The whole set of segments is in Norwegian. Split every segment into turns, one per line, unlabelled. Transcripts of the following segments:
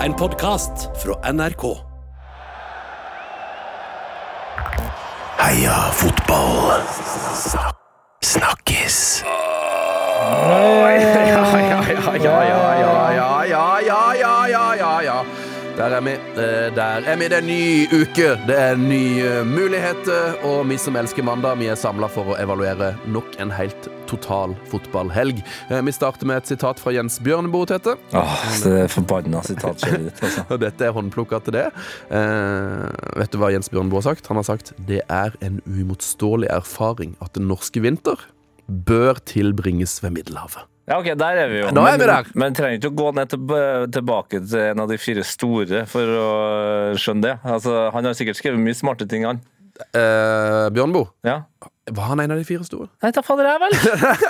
En podkast fra NRK.
Heia fotball. Snakkes.
Ja, ja, ja, ja, ja, ja, ja, ja, ja, ja, ja, ja. Der er vi. Eh, Der er vi. Det er en ny uke. Det er nye muligheter. Og vi som elsker mandag, vi er samla for å evaluere nok en helt total fotballhelg. Eh, Vi starter med et sitat fra Jens Bjørneboe, Tete.
Åh, det er forbanna sitat, ditt, altså.
Og dette er håndplukka til det. Eh, vet du hva Jens Bjørneboe har sagt? Han har sagt det er en uimotståelig erfaring at den norske vinter bør tilbringes ved Middelhavet.
Ja, ok, der er vi jo.
Da er vi
men,
der.
Men trenger ikke å gå ned til, tilbake til en av de fire store for å skjønne det. Altså, han har sikkert skrevet mye smarte ting, han.
Eh, Bjørneboe,
Ja.
var han en av de fire store?
Nei, ta fader jeg vel.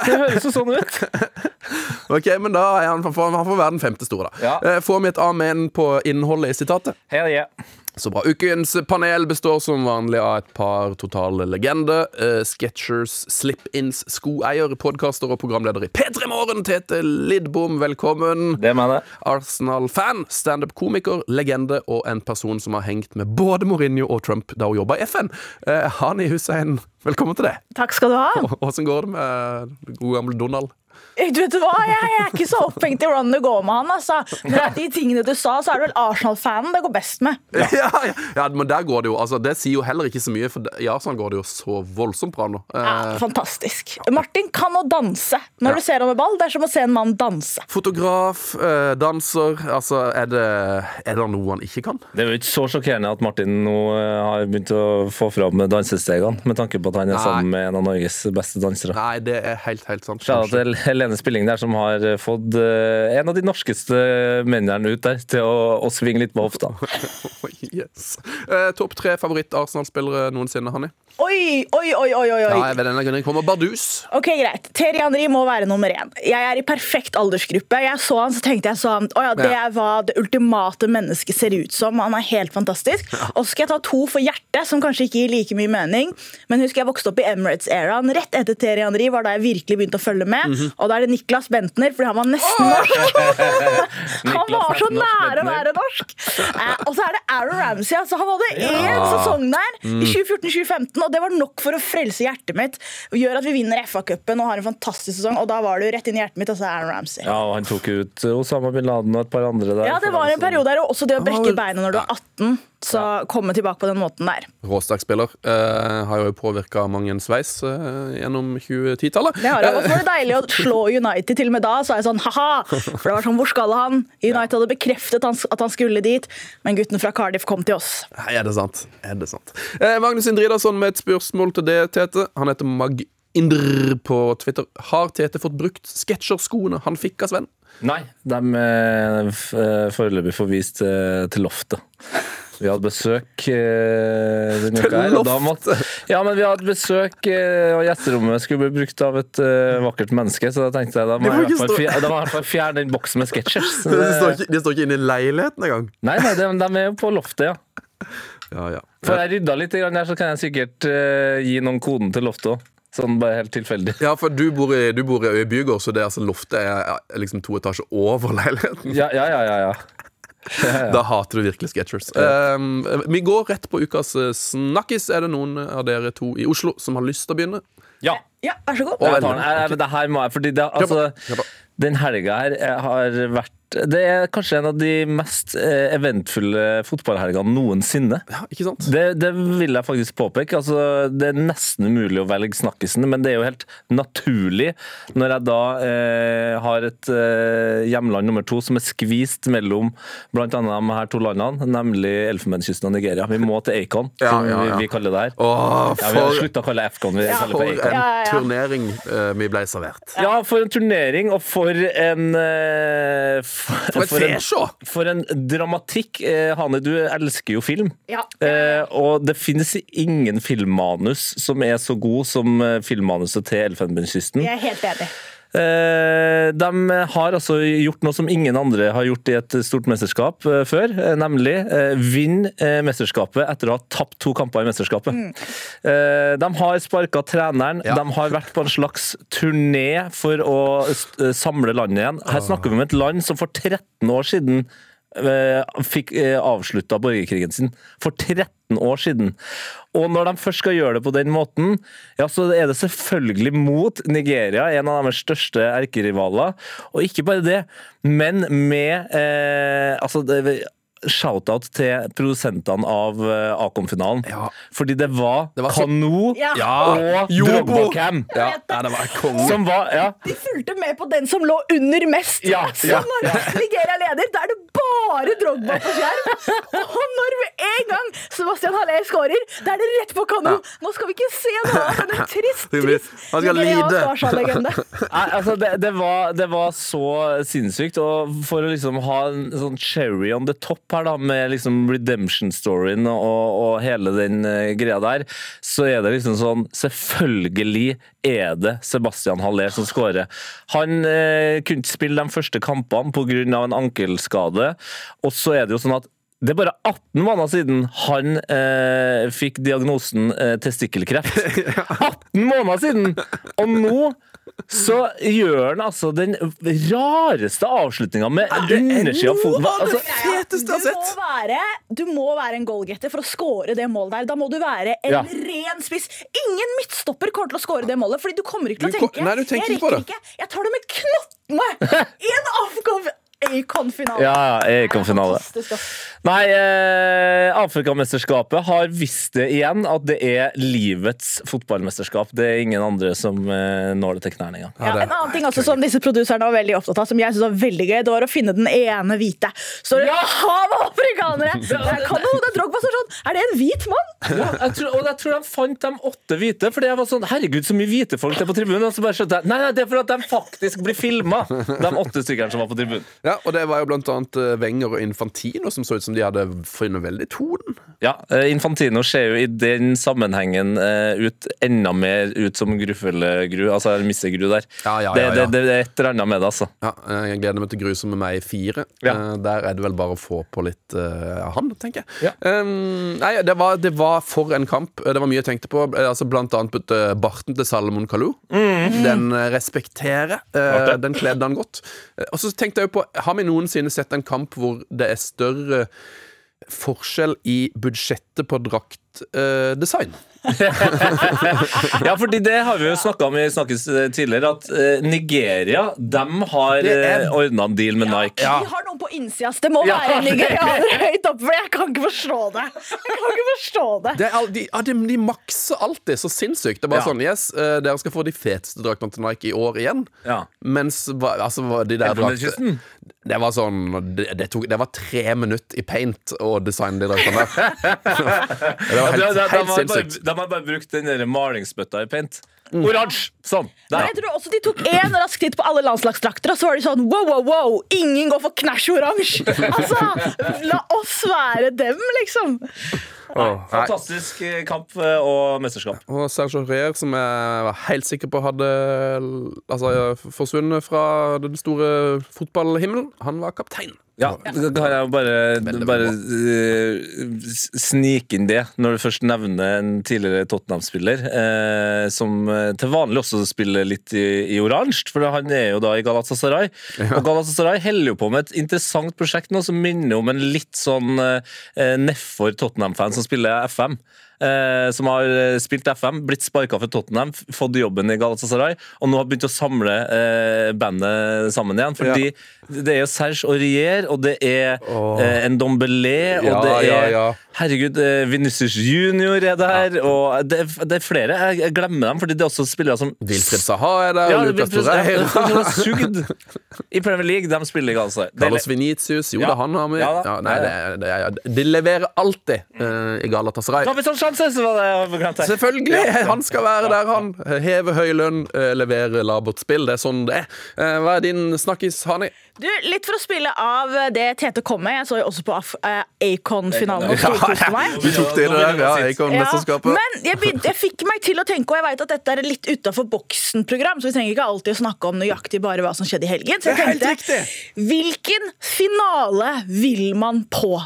Det høres jo sånn ut.
Ok, men da er han, han får han være den femte store, da.
Ja.
Eh, får vi et amen på innholdet i sitatet?
Hell yeah.
Så bra. Ukens panel består som vanlig av et par totale legender. Uh, Sketchers, slip-ins, skoeier, podkaster og programleder i P3 Morgen, Tete Lidbom, velkommen.
Det mener jeg.
Arsenal-fan, standup-komiker, legende og en person som har hengt med både Mourinho og Trump da hun jobba i FN. Uh, Hani Hussein, velkommen til deg.
Takk skal du ha.
Åssen går det med god gamle Donald?
Du vet hva, Jeg, jeg er ikke så opphengt i hvordan det går med han. altså. Men de tingene du sa, så er det vel Arsenal-fanen det går best med.
Ja. Ja, ja, men der går det jo altså, Det sier jo heller ikke så mye, for i Arsenal går det jo så voldsomt bra nå.
Ja,
Eh,
fantastisk. Martin kan å danse. Når du ser ham med ball, det er som å se en mann danse.
Fotograf, eh, danser Altså, er det, er det noe han ikke kan?
Det er jo ikke så sjokkerende at Martin nå eh, har begynt å få fram dansestegene, med tanke på at han er
Nei.
sammen med en av Norges beste dansere.
Nei, det er helt, helt sant.
Shout out ene Helene Spilling der, som har fått eh, en av de norskeste mennene ut der til å, å svinge litt på hofta.
yes. Eh, Topp tre favoritt-Arsenal-spillere noensinne, Hanni?
Oi, oi, oi, oi, oi.
Ja, ved denne grunnen kommer Bardus.
Ok, greit. Terje Henri må være nummer én. Jeg er i perfekt aldersgruppe. Jeg så han, så tenkte jeg sånn Å ja, det er hva det ultimate mennesket ser ut som. Han er helt fantastisk. Og så skal jeg ta to for hjertet, som kanskje ikke gir like mye mening. Men husker jeg vokste opp i Emirates-æraen. Rett etter Terje Henri var da jeg virkelig begynte å følge med.
Mhm.
Og da er det Niklas Bentner, fordi han var nesten norsk. han var så nære å være norsk. Eh, og så er det Aaron Ramsey. Altså, han hadde én sesong der
Mm.
i 2014-2015, og det var nok for å frelse hjertet mitt. Og gjør at vi vinner FA-cupen og har en fantastisk sesong. Og da var det jo rett inn i hjertet mitt, altså Aaron Ramsey.
Ja, og han tok ut Osama bin Laden og et par andre der.
Ja, det var en periode der, og også det å brekke beinet når du er 18. Så komme tilbake på den måten der.
Råsterk spiller. Eh, har jo påvirka mange en sveis eh, gjennom 2010-tallet.
Det har jeg. Og så var det deilig å slå United. Til og med da så er jeg sånn ha-ha! For det var sånn, hvor skal han? United hadde bekreftet at han skulle dit, men gutten fra Cardiff kom til oss.
Nei, er det sant? Er det sant? Eh, Magnus Indridason med et spørsmål til det, Tete. Han heter Mag Indr på Twitter. Har Tete fått brukt sketsjerskoene han fikk av Sven?
Nei, de er f- eh, foreløpig forvist eh, til loftet. Vi hadde besøk eh, denne uka her, og da måtte- Ja, men vi hadde besøk, eh, og gjesterommet skulle bli brukt av et eh, vakkert menneske, så da tenkte jeg da må jeg i hvert fall fjer- da må jeg i hvert fall fjerne den boksen med sketsjers.
De står ikke, de står ikke inne i leiligheten engang.
Nei, nei, de, de er jo på loftet, ja.
Ja, ja.
For jeg rydda litt grann der, så kan jeg sikkert eh, gi noen koden til loftet òg. Sånn bare helt tilfeldig.
Ja, for du bor i, du bor i Øybygård, så det er altså loftet er ja, liksom to etasjer over leiligheten.
Ja, ja, ja. ja, ja.
Da hater du virkelig Sketchers. Um, vi går rett på ukas eh, snakkis. Er det noen av dere to i Oslo som har lyst til å begynne?
ja.
Ja, vær så god.
Å,
Jeg tar den. Jeg- Det her må jeg, fordi det, altså, den helga her eh, har vært Det er kanskje en av de mest eh, eventfulle fotballhelgene noensinne.
Ja, ikke sant?
Det, det vil jeg faktisk påpeke. Altså, det er nesten umulig å velge snakkisen, men det er jo helt naturlig når jeg da eh, har et eh, hjemland nummer to som er skvist mellom bl.a. de her to landene, nemlig Elfenbenskysten og Nigeria. Vi må til Acon,
Ja,
som
ja, ja.
Vi, vi kaller det her.
Åh,
Ja, vi har
for,
slutta å kalle det Afcon, vi
Ja,
kaller det
for
for
en turnering uh, vi ble servert.
Ja, for en turnering, og for en eh,
For et fesjå!
For en dramatikk. Eh, Hane, du elsker jo film.
Ja.
Eh, og det finnes ingen filmmanus som er så god som eh, filmmanuset til Elfenbenskysten.
Jeg er helt enig.
Eh, de har altså gjort noe som ingen andre har gjort i et stort mesterskap eh, før, eh, nemlig vinne mesterskapet etter å ha tapt to kamper i mesterskapet. Mm. de har sparka treneren,
Ja.
de har vært på en slags turné for å samle landet igjen. Her snakker vi om et land som for 13 år siden fikk eh, avslutta borgerkrigen sin for 13 år siden. Og når de først skal gjøre det på den måten, ja, så er det selvfølgelig mot Nigeria, en av deres største erkerivaler. Og ikke bare det, men med eh, altså Shout-out til produsentene av eh, Acon-finalen.
Ja.
Fordi det var,
Det var så-
Kano
Ja.
og
Jobo.
Drogba-cam.
Ja.
Som var Ja.
De fulgte med på den som lå under mest.
Ja,
så
ja.
når Nigeria leder, da er det bare Drogba på skjerm. Og når med en gang Sebastian Haller skårer, da er det rett på Kano! Nå skal vi ikke se noe av denne trist, trist
han skal lide.
Nei, altså det, det, var, det var så sinnssykt. Og for å liksom ha en sånn cherry on the top her, da, med liksom redemption-storyen og, og hele den eh, greia der, så er det liksom sånn Selvfølgelig er det Sebastian Haller som skårer. Han eh, kunne ikke spille de første kampene pga. en ankelskade. Og så er det jo sånn at det er bare 18 måneder siden han eh, fikk diagnosen eh, testikkelkreft. 18 måneder siden! Og nå så gjør han altså den rareste avslutninga med undersida av foten.
noe av det
Altså,
feteste jeg har
Du må
sett.
være, du må være en goalgetter for å score det målet der. Da må du være en
Ja.
ren spiss. Ingen midtstopper kommer til å score det målet, Fordi du kommer ikke til å tenke
nei, du
Jeg rekker ikke. Jeg tar det med knottene i en Afcon- Acon-finale.
Ja, ja, Acon-finale. Nei, eh, Afrikamesterskapet har visst det igjen, at det er livets fotballmesterskap. Det er ingen andre som eh, når det til knærne engang.
Ja, en annen ting også som disse produserne var veldig opptatt av, som jeg synes var veldig gøy, det var å finne den ene hvite. Så det et hav av afrikanere! Er Kano, det er Drogba som sånn Er det en hvit mann?
Ja, jeg tror, og jeg tror de fant de åtte hvite, fordi jeg var sånn Herregud, så mye hvite folk det er på tribunen. Og så bare skjønte jeg Nei, nei, det er for at de faktisk blir filma, de åtte stykkene som var på tribunen.
Ja, og det var jo blant annet eh, Wenger og Infantino som så ut som de hadde funnet veldig tonen.
Ja, eh, Infantino ser jo i den sammenhengen eh, ut enda mer ut som Gruffelgru, altså Missegru der.
Ja, ja, ja, ja.
det, det, det er et eller annet med det, altså.
Ja, jeg gleder meg til Grusomme meg 4.
Ja.
Eh, Der er det vel bare å få på litt av han, tenker jeg.
Ja.
Um, nei, det var, det var for en kamp. Det var mye jeg tenkte på. Altså Blant annet putte barten til Salomon Kalou. Den eh, respekterer. Den kledde han godt. Og så tenkte jeg jo på Har vi noensinne sett en kamp hvor det er større forskjell i budsjettet på draktdesign?
Ja, fordi det har vi jo snakka om i Snakkes eh, tidligere, at eh, Nigeria de har eh, ordna en deal med Nike.
Ja.
De har noen på innsida. Det må
Ja.
være nigerianere høyt oppe, for jeg kan ikke forstå det. Jeg kan ikke forstå det.
Det er, de, ja, de, de makser alltid så sinnssykt. Det er bare
Ja.
sånn Yes, dere skal få de feteste draktene til Nike i år igjen.
Ja.
Mens altså, de der draktene Det var sånn det, det, tok, det var tre minutter i paint å designe de draktene der. det var
Ja,
helt, sinnssykt.
de har bare brukt den der malingsbøtta i paint. Oransje! Sånn. Der.
Jeg tror også De tok én rask titt på alle landslagsdrakter, og så var de sånn wow, wow, wow, ingen går for knæsj oransje! Altså, la oss være dem, liksom.
Åh, nei.
Fantastisk eh, kamp eh, og mesterskap.
Og Sergio Rier, som jeg var helt sikker på hadde altså, forsvunnet fra den store fotballhimmelen, han var kaptein.
Ja, da kan jeg bare, bare eh, snike inn det, når du først nevner en tidligere Tottenham-spiller, eh, som til vanlig også spiller litt i, i oransje, for han er jo da i Galatasaray. Og Galatasaray holder jo på med et interessant prosjekt nå som minner om en litt sånn eh, nedfor Tottenham-fan som spiller FM. Eh, som har eh, spilt FM, blitt sparka fra Tottenham, fått jobben i Galatasaray, og nå har begynt å samle eh, bandet sammen igjen. Fordi det er jo Serge Aurier, og det er eh, en Dombelé, og
Ja,
det er
ja, ja.
Herregud, Vinicius Junior er der, og det, er- det er flere. Jeg, glemmer dem, fordi det er også spillere som
Wilfred Saha er der,
ja, ja,
Torreira.
sugd i Premier League. De spiller i Galatasaray. Er
Carlos Vinicius, jo
Ja.
da, han har med.
Ja
Ja, nei, det, er- det, er- de leverer alltid uh, i Galatasaray.
Kapitän Sjanse, så var det glemt her.
Selvfølgelig! Han skal være der, han. Heve høy lønn, eh, levere labert spill. Det er sånn det er. Eh, Hva er din snakkis, Hani?
Du, Litt for å spille av det Tete kom med. Jeg så jo også på eh, Acon-finalen og
Ja. Du tok det i det der, ja.
Ja,
Acon-mesterskapet.
men jeg, jeg fikk meg til å tenke, og jeg vet at dette er litt utafor boksen-program, så vi trenger ikke alltid å snakke om nøyaktig bare hva som skjedde i helgen. Så jeg
Det er helt
tenkte, hvilken finale vil man på?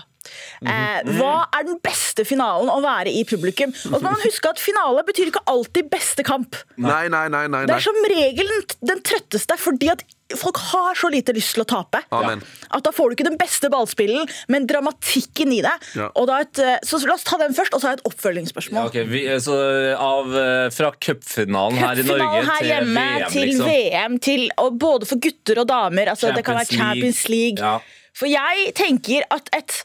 Eh, hva er den beste finalen å være i publikum? Og så må man huske at finale betyr ikke alltid beste kamp.
Nei, nei, nei. nei,
Det er som regel den, trøtteste, fordi at folk har så lite lyst til å tape.
Amen.
At da får du ikke den beste ballspillen, men dramatikken i det.
Ja.
Og da et, eh, så la oss ta den først, og så har jeg et oppfølgingsspørsmål.
Ja, okay. vi, så av, eh, Fra cupfinalen her i Norge
her
til
hjemme,
VM,
til
liksom.
VM, til, og både for gutter og damer. Altså, det kan være
Champions
Champions League.
Ja.
For jeg tenker at et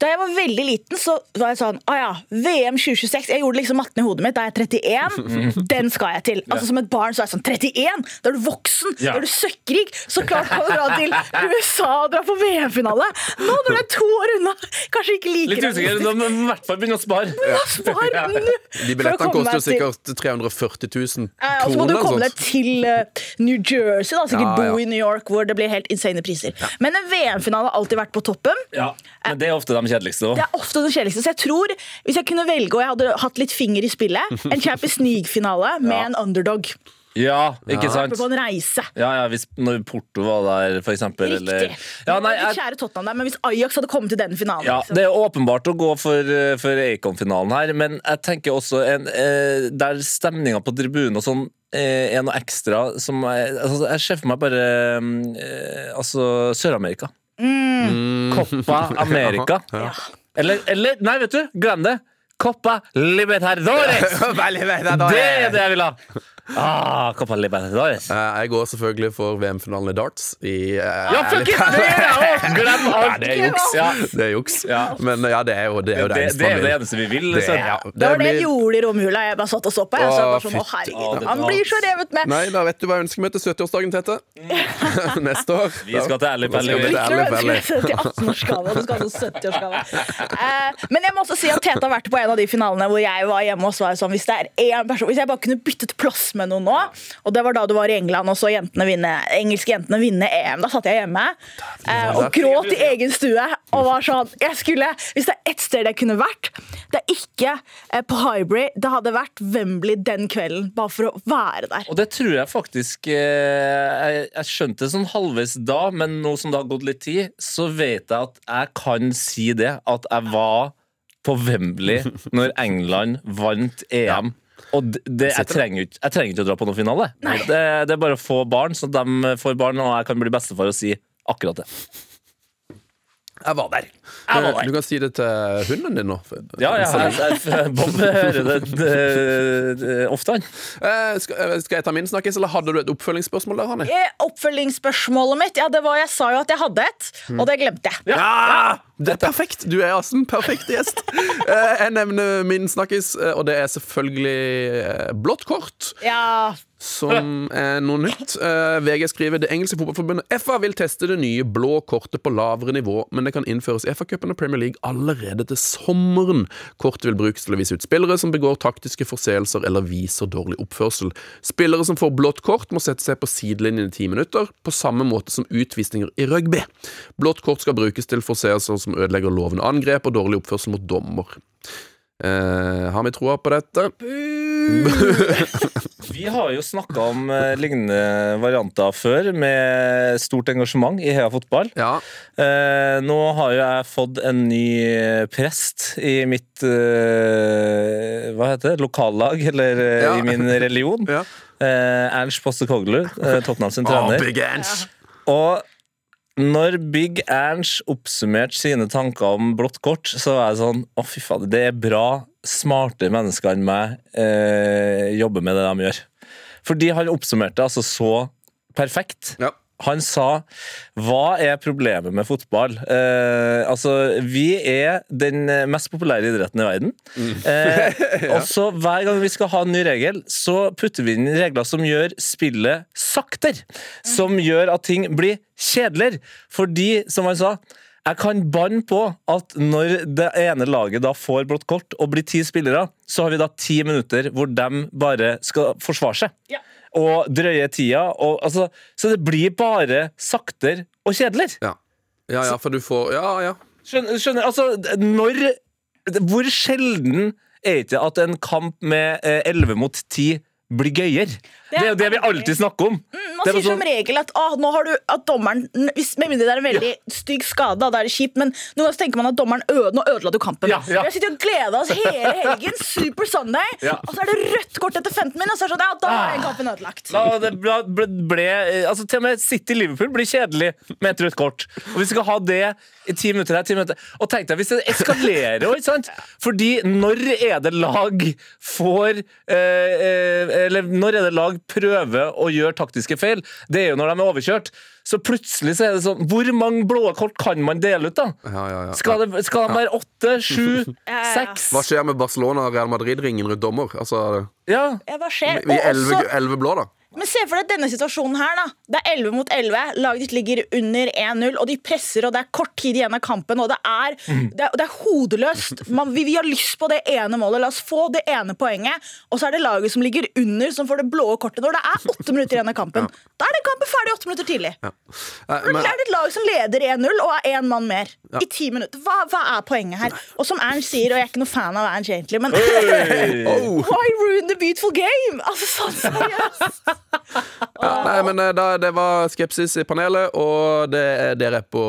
da jeg var veldig liten, så var jeg sånn Å ja, VM 2026. Jeg gjorde liksom matten i hodet mitt da jeg er 31. Den skal jeg til. Altså Som et barn så er jeg sånn 31! Da er du voksen!
Ja.
Da er du søkkrik! Så klart kan du dra til USA og dra på VM-finale! Nå når det er to år unna! Kanskje ikke like
Litt usikker, da må i hvert fall begynne å spare.
Spar
Ja.
nå!
De billettene koster jo sikkert 340 000
kroner. Og så må du komme deg til eh, New Jersey, da. Sikkert
Ja, ja.
bo i New York, hvor det blir helt insane priser. Men en VM-finale har alltid vært på toppen.
Ja, men det er ofte de kjedeligste
Det er ofte det kjedeligste. Så jeg tror, hvis jeg kunne velge og jeg hadde hatt litt finger i spillet, en Champions League-finale med
Ja.
en underdog.
Ja, ikke sant?
På en reise.
Ja, ja, hvis når Porto var der, for eksempel. Eller...
Riktig.
Ja, nei, jeg,
Kjære Tottenham der, men hvis Ajax hadde kommet til den finalen
ja,
liksom.
det er åpenbart å gå for, eh, for Acon-finalen her, men jeg tenker også en, eh, der stemninga på tribunen og sånn eh, er noe ekstra som jeg, altså, jeg ser for meg bare eh, Altså Sør-Amerika. Copa America.
Ja.
Eller, eller Nei, vet du, glem det! Coppa Libertadores! Det er det jeg vil ha! Ah, Copa Libertadores.
Eh, Jeg går selvfølgelig for VM-finalen i darts. I, eh,
Ja, fuck it! Det er jeg! Glem alt!
Det er juks.
Ja.
Det er juks.
Ja.
Men ja, det er jo det, er jo
Det,
det,
det er det eneste vi vil.
Det, ja,
Det var det jeg
blir-
gjorde i romjula. Jeg bare satt og så på. Jeg, så jeg sånn, å, herregud, han blir så revet med.
Nei, da vet du hva jeg ønsker meg til 70-årsdagen, Tete. Neste år.
Vi skal til Ærlig
Da vi
skal
til
Ikke
Ærlig
du
Pelli.
ønsker til 18-årsgave, og du skal ha sånn 70-årsgave. Eh, men jeg må også si at Tete har vært på en av de finalene hvor jeg var hjemme og så var sånn, hvis, det er én person, hvis jeg bare kunne byttet plass med noen nå, og det var da du var i England og så jentene vinne, engelske jentene vinne EM, da satt jeg hjemme eh, og gråt i egen stue og var sånn jeg skulle, Hvis det er ett sted jeg kunne vært, det er ikke eh, på Hybrid, det hadde vært Wembley den kvelden, bare for å være der.
Og det tror jeg faktisk eh, jeg, jeg skjønte det sånn halvveis da, men nå som det har gått litt tid, så vet jeg at jeg kan si det. At jeg var på Wembley når England vant EM. Og det, det, jeg, trenger ikke, jeg trenger ikke å dra på noen finale. Det, det er bare å få barn, så de får barn, og jeg kan bli bestefar og si akkurat det.
Jeg var der.
Der.
Du kan si det til hunden din nå.
Ja, ja, Bob hører det, ofte, han.
Eh, skal, eh, jeg ta min snakkis, eller hadde du et oppfølgingsspørsmål der, Hanni?
Eh, Oppfølgingsspørsmålet mitt, ja, det var jeg sa jo at jeg hadde et, og det glemte jeg.
Ja! Det er perfekt! Du er altså en perfekt gjest. Eh, jeg nevner min snakkis, eh, og det er selvfølgelig eh, blått kort.
Ja,
Som er noe nytt. Eh, VG skriver det engelske fotballforbundet FA vil teste det nye blå kortet på lavere nivå, men det kan innføres i FA-cupen og Premier League allerede til sommeren. Kortet vil brukes til å vise ut spillere som begår taktiske forseelser eller viser dårlig oppførsel. Spillere som får blått kort, må sette seg på sidelinjen i ti minutter, på samme måte som utvisninger i rugby. Blått kort skal brukes til forseelser som ødelegger lovende angrep og dårlig oppførsel mot dommer. Eh, har vi troa på dette?
Vi har jo snakka om eh, lignende varianter før, med stort engasjement i Heia Fotball.
Ja.
Eh, nå har jo jeg fått en ny prest i mitt eh, Hva heter det? Lokallag, eller eh,
Ja.
i min religion.
ja.
Eh, Ernst Postekoglu, eh, Tottenham sin trener.
Big Ernst.
Og når Big Ernst oppsummerte sine tanker om blått kort, så var jeg sånn Å, fy fader, det er bra smarte mennesker enn meg eh, jobber med det de gjør. Fordi han oppsummerte altså så perfekt.
Ja.
Han sa Hva er problemet med fotball? Eh, altså, vi er den mest populære idretten i verden. Eh, Og så hver gang vi skal ha en ny regel, så putter vi inn regler som gjør spillet saktere. Som gjør at ting blir kjedeligere. Fordi, som han sa jeg kan banne på at når det ene laget da får blått kort og blir ti spillere, så har vi da ti minutter hvor de bare skal forsvare seg.
Ja.
Og drøye tida. Og, altså, så det blir bare saktere og kjedeligere.
Ja. ja, ja, for du får Ja, ja.
Skjønner, skjønner Altså, når Hvor sjelden er det ikke at en kamp med eh, 11 mot 10 blir gøyere. Det er jo det vi alltid snakker om.
Man
Det er
sier som
sånn-
regel at har du, at dommeren Med mindre det er en veldig stygg skade, da, er det kjipt, men noen ganger tenker man at dommeren øde, nå ødela du kampen.
Ja, ja.
Vi har sittet og gleda oss hele helgen, Super Sunday,
Ja.
og så er det rødt kort etter 15 min, og så er det sånn, ja, da er kampen ødelagt.
Da det ble, ble, ble, altså Til og med City-Liverpool blir kjedelig med et rødt kort. Og Vi skal ha det i ti minutter her, ti minutter Og tenk deg hvis det eskalerer òg, ikke sant? Fordi når er det lag får eh, eh, Eller når er det lag prøver å gjøre taktiske feil? Det er jo når de er overkjørt. Så plutselig så er det sånn Hvor mange blå kort kan man dele ut, da?
Ja, ja, ja.
Skal, det, skal de være åtte, sju, seks?
Hva skjer med Barcelona og Real Madrid-ringen rundt dommer? Altså,
Ja.
Ja, hva skjer?
vi er elleve blå, da.
Men se for deg denne situasjonen her, da. Det er 11 mot 11. Laget ditt ligger under 1-0, og de presser, og det er kort tid igjen av kampen, og det er, det er, det er hodeløst. Man, vi, vi har lyst på det ene målet. La oss få det ene poenget. Og så er det laget som ligger under, som får det blå kortet når det er åtte minutter igjen av kampen. Da er den kampen ferdig åtte minutter tidlig.
Eh,
Men det er et lag som leder 1-0 og er én mann mer i ti minutter. Hva, hva er poenget her? Og som Ernst sier, og jeg er ikke noe fan av Ernst egentlig, men
oh.
Why ruin the beautiful game? Altså, sånn seriøst.
Ja, nei, men eh, da, det var skepsis i panelet, og det er dere er på,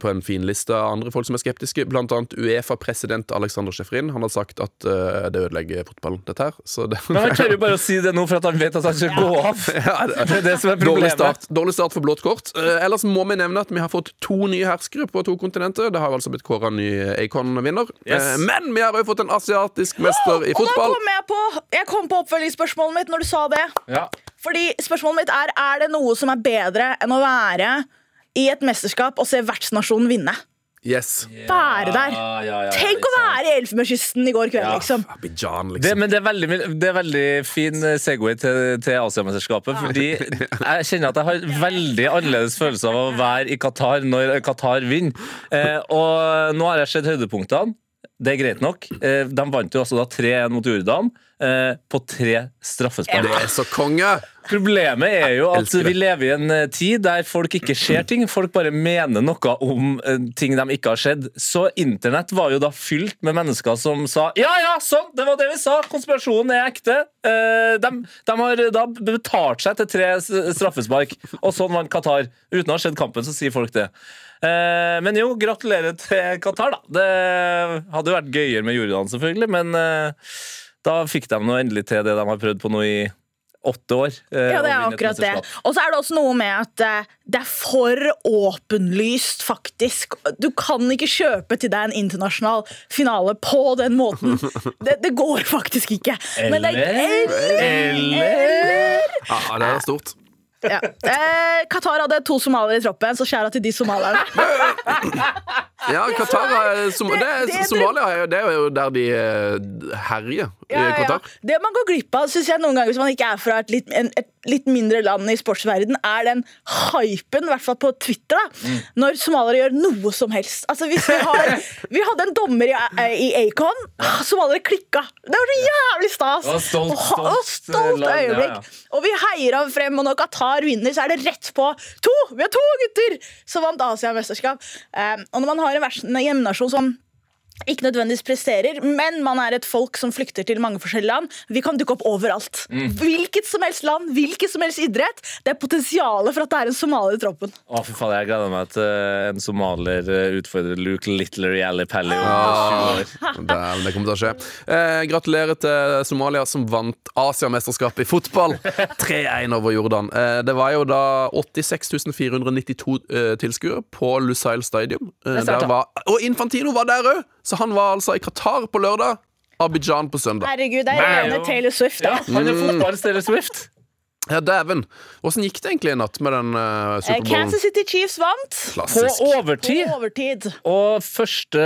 på en fin liste av andre folk som er skeptiske. Blant annet Uefa-president Alexander Sjefrin. Han har sagt at uh, det ødelegger fotballen, dette her. Så det,
Men han tør jo bare å si det nå for at han vet at han skal gå av. Det er det som er
Dårlig start, dårlig start for blått kort. Uh, ellers må vi nevne at vi har fått to nye herskere på to kontinenter. Det har altså blitt kåra ny Acon-vinner.
Yes.
Uh, men vi har òg fått en asiatisk mester i
Og da
fotball.
kom jeg på Jeg kom på oppfølgingsspørsmålet mitt når du sa det.
Ja.
Fordi spørsmålet mitt er Er det noe som er bedre enn å være i et mesterskap og se vertsnasjonen vinne?
Yes.
Være der.
Ja, ja, ja,
Tenk å være i Elfenbenskysten i går kveld,
Ja.
liksom.
Abidjan,
Det,
liksom.
men det er veldig, det er veldig fin eh, Segway til, til Asiamesterskapet. Fordi jeg kjenner at jeg har veldig annerledes følelse av å være i Qatar når Qatar vinner. Eh, og nå har jeg sett høydepunktene. Det er greit nok. Eh, de vant jo også da 3-1 mot Jordan eh, på tre straffespark.
Det er så konge!
Problemet er jo at vi lever i en eh, tid der folk ikke ser ting. Folk bare mener noe om eh, ting de ikke har sett. Så internett var jo da fylt med mennesker som sa ja, ja, sånn, det var det vi sa, konspirasjonen er ekte. De, de har da betalt seg til tre straffespark, og sånn vant Qatar. Uten å ha sett kampen, så sier folk det. Men jo, gratulerer til Qatar, da. Det hadde jo vært gøyere med Jordan, selvfølgelig, men da fikk de nå endelig til det de har prøvd på nå i åtte år. eh,
Ja, det er akkurat det. Og så er det også noe med at eh, det er for åpenlyst, faktisk. Du kan ikke kjøpe til deg en internasjonal finale på den måten. Det, det går faktisk ikke. Men det er,
Eller-
eller
Ja, det er stort.
ja. eh, Qatar hadde to somaliere i troppen, så skjæra til de somalierne.
Ja, Qatar er, som, det er,
det- det-
Somalia er, jo- er der de eh, I
Ja, ja, ja.
Qatar.
Det man går glipp av, synes jeg noen ganger hvis man ikke er fra et litt, en, et litt mindre land i sportsverden, er den hypen, i hvert fall på Twitter, da, når somaliere gjør noe som helst. Altså Vi har Vi hadde en dommer i, i Acon. Somaliere klikka. Det var så jævlig stas!
Og stolt, stolt,
og, og
stolt, land,
øyeblikk.
ja.
Og vi heier ham frem, og når Qatar vinner, så er det rett på to! Vi har to gutter som vant Asiamesterskap. Um, og når man har en en hjemnasjon som ikke nødvendigvis presterer, men man er et folk som flykter til mange forskjellige land. Vi kan dukke opp overalt.
Mm.
Hvilket som helst land, hvilket som helst idrett. Det er potensialet for at det er en somalier i troppen.
Å, for faen, jeg gleder meg til eh, en somalier eh, utfordrer Luke Littler i Ali Pally om 20 år.
Det, det kommer til å skje. Eh, gratulerer til Somalia som vant Asiamesterskapet i fotball. 3-1 over Jordan. Eh, det var jo da 86 492 eh, tilskuere på Lusail Stadium. Eh, var, og Infantino var der òg! Så han var altså i Qatar på lørdag. Abidjan på søndag.
Herregud, det er rene. Taylor Swift.
Ja,
Da.
han er fotballens Taylor Swift.
Ja, dæven. Åssen gikk det egentlig i natt med den uh,
Eh,
Superbowlen?
Kansas City Chiefs vant
På
Klassisk.
på
overtid.
overtid.
Og første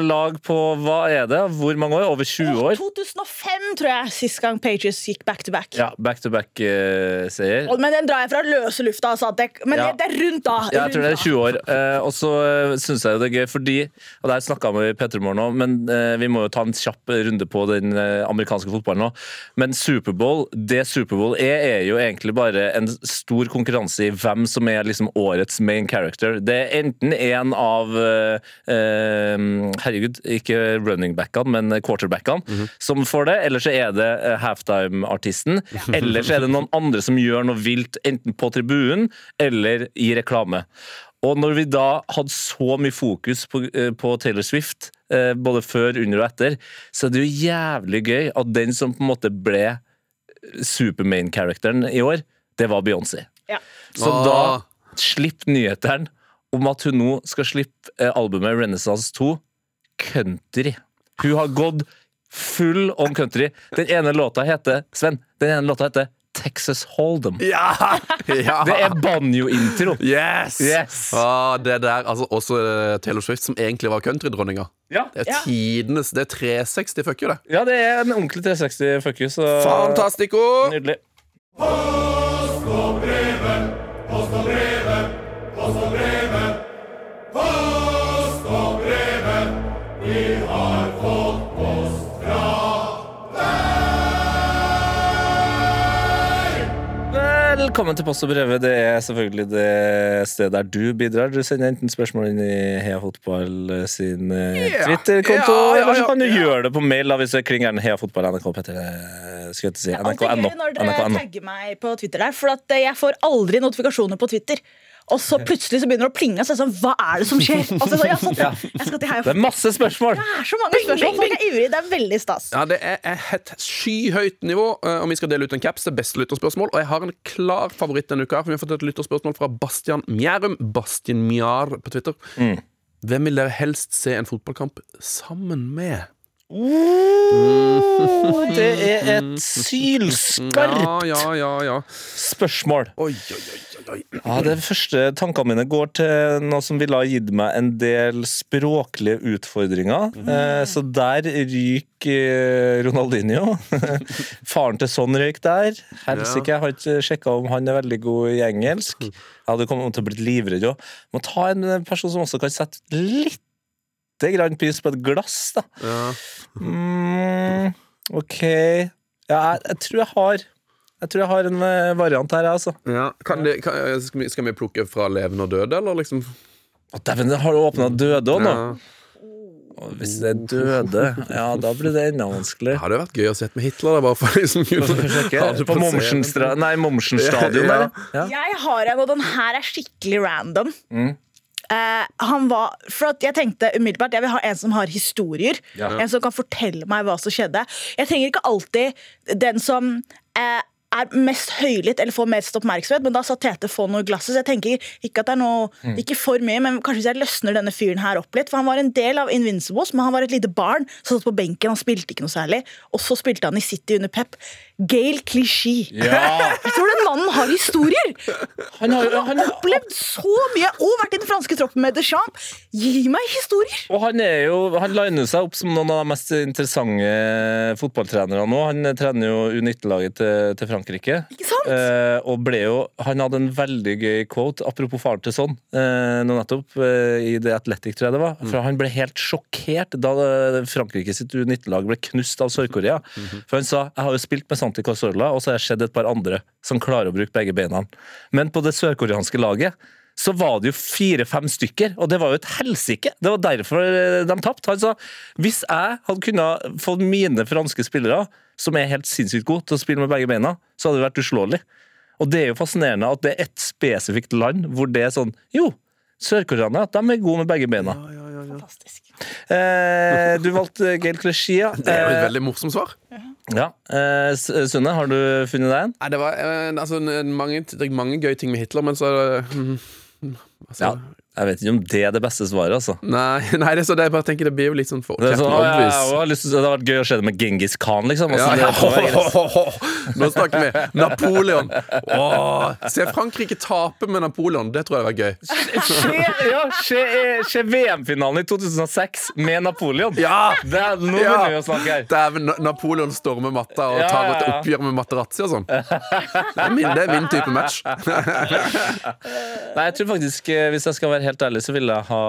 lag på hva er det? Hvor mange år? Over 20 år?
2005, tror jeg, sist gang Pages gikk back to back.
Ja, back to back-seier.
Uh, Men den drar jeg fra løse lufta. Altså, men
Ja.
det, det er rundt da.
Ja, jeg tror det er 20 år. Uh, og så uh, syns jeg det er gøy, fordi Og det her snakka vi i P3 Morgen òg, men eh, vi må jo ta en kjapp runde på den eh, amerikanske fotballen nå. Men Superbowl, det Superbowl er, er jo egentlig bare en stor konkurranse i hvem som er liksom årets main character. Det er enten en av eh, eh, Herregud, ikke running backene, men quarterbackene som får det, eller så er det eh, halftime-artisten. Eller så er det noen andre som gjør noe vilt, enten på tribunen eller i reklame. Og når vi da hadde så mye fokus på, eh, på Taylor Swift, både før, under og etter, så er det jo jævlig gøy at den som på en måte ble supermain-characteren i år, det var Beyoncé.
Ja.
Så
Ah.
da slipp nyhetene om at hun nå skal slippe eh, albumet Renaissance 2 country. Hun har gått full on country. Den ene låta heter Sven, den ene låta heter Texas Hold'em.
Ja! ja.
Det er banjo-intro.
Yes!
Yes.
Ah, det der, altså Også eh, Taylor Swift, som egentlig var countrydronninga.
Ja.
Det er
Ja.
tidenes Det er 360 fuck you, det.
ja, det er en ordentlig 360 fuck you, så
Fantastico!
nydelig. Velkommen til Post og brevet. Det er selvfølgelig det stedet der du bidrar. Du sender enten spørsmål inn i Hea Fotball sin
yeah.
Twitter-konto,
Ja, ja,
eller så kan du gjøre det på mail da, hvis det klinger Heia Fotball NRK Petter. eh, Skal jeg si.
Alltid
NRK,
gøy når dere
NRK,
tagger meg på Twitter der, for at eh, jeg får Og så plutselig så begynner det å plinge, så er det sånn, hva er det som skjer? Altså, så, ja, sånn, Jeg skal til Heia
Det er masse spørsmål!
Det er så mange spørsmål. Folk er ivrige. Det er veldig stas.
Ja, Det er et skyhøyt nivå, om og vi skal dele ut en caps til beste lytterspørsmål. Og jeg har en klar favoritt denne uka, for vi har fått et lytterspørsmål fra Bastian Mjærum. Bastian Mjar på Twitter.
Mm.
Hvem vil dere helst se en fotballkamp sammen med?
Det er et sylskarpt
Ja, ja, ja, ja.
spørsmål.
Oi, oi, oi, oi.
Ja, De første tankene mine går til noe som ville ha gitt meg en del språklige utfordringer. Eh, så der ryker eh, Ronaldinho. Faren til sånn røyk der. Helsike, jeg har ikke sjekka om han er veldig god i engelsk. Jeg hadde kommet til å bli livredd òg. Må ta en person som også kan sette litt grann pris på et glass, da.
Ja.
Mm, OK. Ja, jeg, jeg tror jeg har Jeg tror jeg har en eh, variant her, jeg, altså.
Ja. Kan det, kan, skal, vi, skal vi plukke fra levende og døde, eller liksom?
Å, Dæven, har du åpna døde òg nå?
Ja.
Hvis det er døde, ja, da blir det enda vanskelig
Det hadde vært gøy å se med Hitler, da, bare for liksom kunne
På momsenstadion Mommsen-stadion,
Ja.
der. Ja.
Jeg har en, og den her er skikkelig random.
Mm.
Eh, han var, for at Jeg tenkte umiddelbart jeg vil ha en som har historier.
Ja.
En som kan fortelle meg hva som skjedde. Jeg trenger ikke alltid den som eh, er mest høylytt eller får mest oppmerksomhet, men da sa Tete få noe i glasset. Så jeg tenker ikke at det er noe,
Mm.
ikke for mye, men kanskje hvis jeg løsner denne fyren her opp litt. For han var en del av Invincibles, men han var et lite barn som satt på benken. Han spilte ikke noe særlig. Og så spilte han i City under Pep. Gail Klisjé.
Ja.
Jeg tror den mannen har historier!
Han har, han,
Han har opplevd så mye og vært i den franske troppen med Deschamps. Gi meg historier!
og han er jo Han liner seg opp som noen av de mest interessante fotballtrenere nå. Han trener jo U19-laget til, til Frankrike.
Ikke sant?
Eh, og ble jo Han hadde en veldig gøy quote, apropos faren til sånn, eh, nå nettopp, eh, i The Athletic, tror jeg det var. For han ble helt sjokkert da eh, Frankrike sitt U19-lag ble knust av Sør-Korea. For han sa jeg har jo spilt med Santi Cazorla, og så har jeg sett et par andre som klarer å bruke begge beina. Men på det sørkoreanske laget så var det jo fire-fem stykker, og det var jo et helsike. Det var derfor eh, de tapte. Sa hvis jeg hadde kunnet fått mine franske spillere, som er helt sinnssykt gode til å spille med begge beina, så hadde det vært uslåelig. Og det er jo fascinerende at det er et spesifikt land hvor det er sånn Jo, sørkoreanere de er gode med begge beina.
Fantastisk.
Eh, du valgte Gail Clichy.
Det er jo et
Eh,
veldig morsomt svar.
ja. Eh, Sunne, har du funnet deg en?
Nei, det var eh, altså, mange, det er mange gøye ting med Hitler, men så mm, altså,
Ja. Jeg vet ikke om det er det beste svaret, altså.
Nei, nei, det er så det jeg bare tenker det blir jo litt sånn for
Det, sånn, å, jeg har lyst til, det hadde vært gøy å se det med Genghis Khan, liksom. Altså,
Ja, ja.
får være greit.
Nå snakker vi Napoleon. Åh, se Frankrike tape med Napoleon. Det tror jeg var gøy.
Se, ja, VM-finalen i 2006 med Napoleon.
Ja!
Det er, nå begynner vi å snakke her.
Dæven, Na- Napoleon stormer matta og tar et oppgjør med Materazzi og sånn. Det det er min type match.
Nei, jeg tror faktisk, eh, Hvis jeg skal være helt ærlig, så ville jeg ha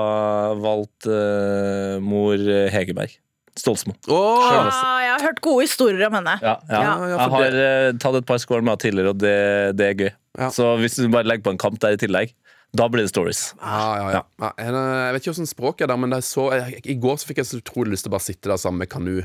valgt uh, mor Hegerberg. Stolsmo.
Oh!
Ja, jeg har hørt gode historier om henne.
Ja, ja.
Ja,
ja,
jeg har uh, tatt et par skål med henne tidligere, og det, det er gøy.
Ja.
Så hvis du bare legger på en kamp der i tillegg, da blir det stories.
Ja, ja, ja. ja. Jeg jeg vet ikke hvordan språket er der, men det er så, jeg, i går så fikk jeg så utrolig lyst til å bare sitte der sammen med Kanu.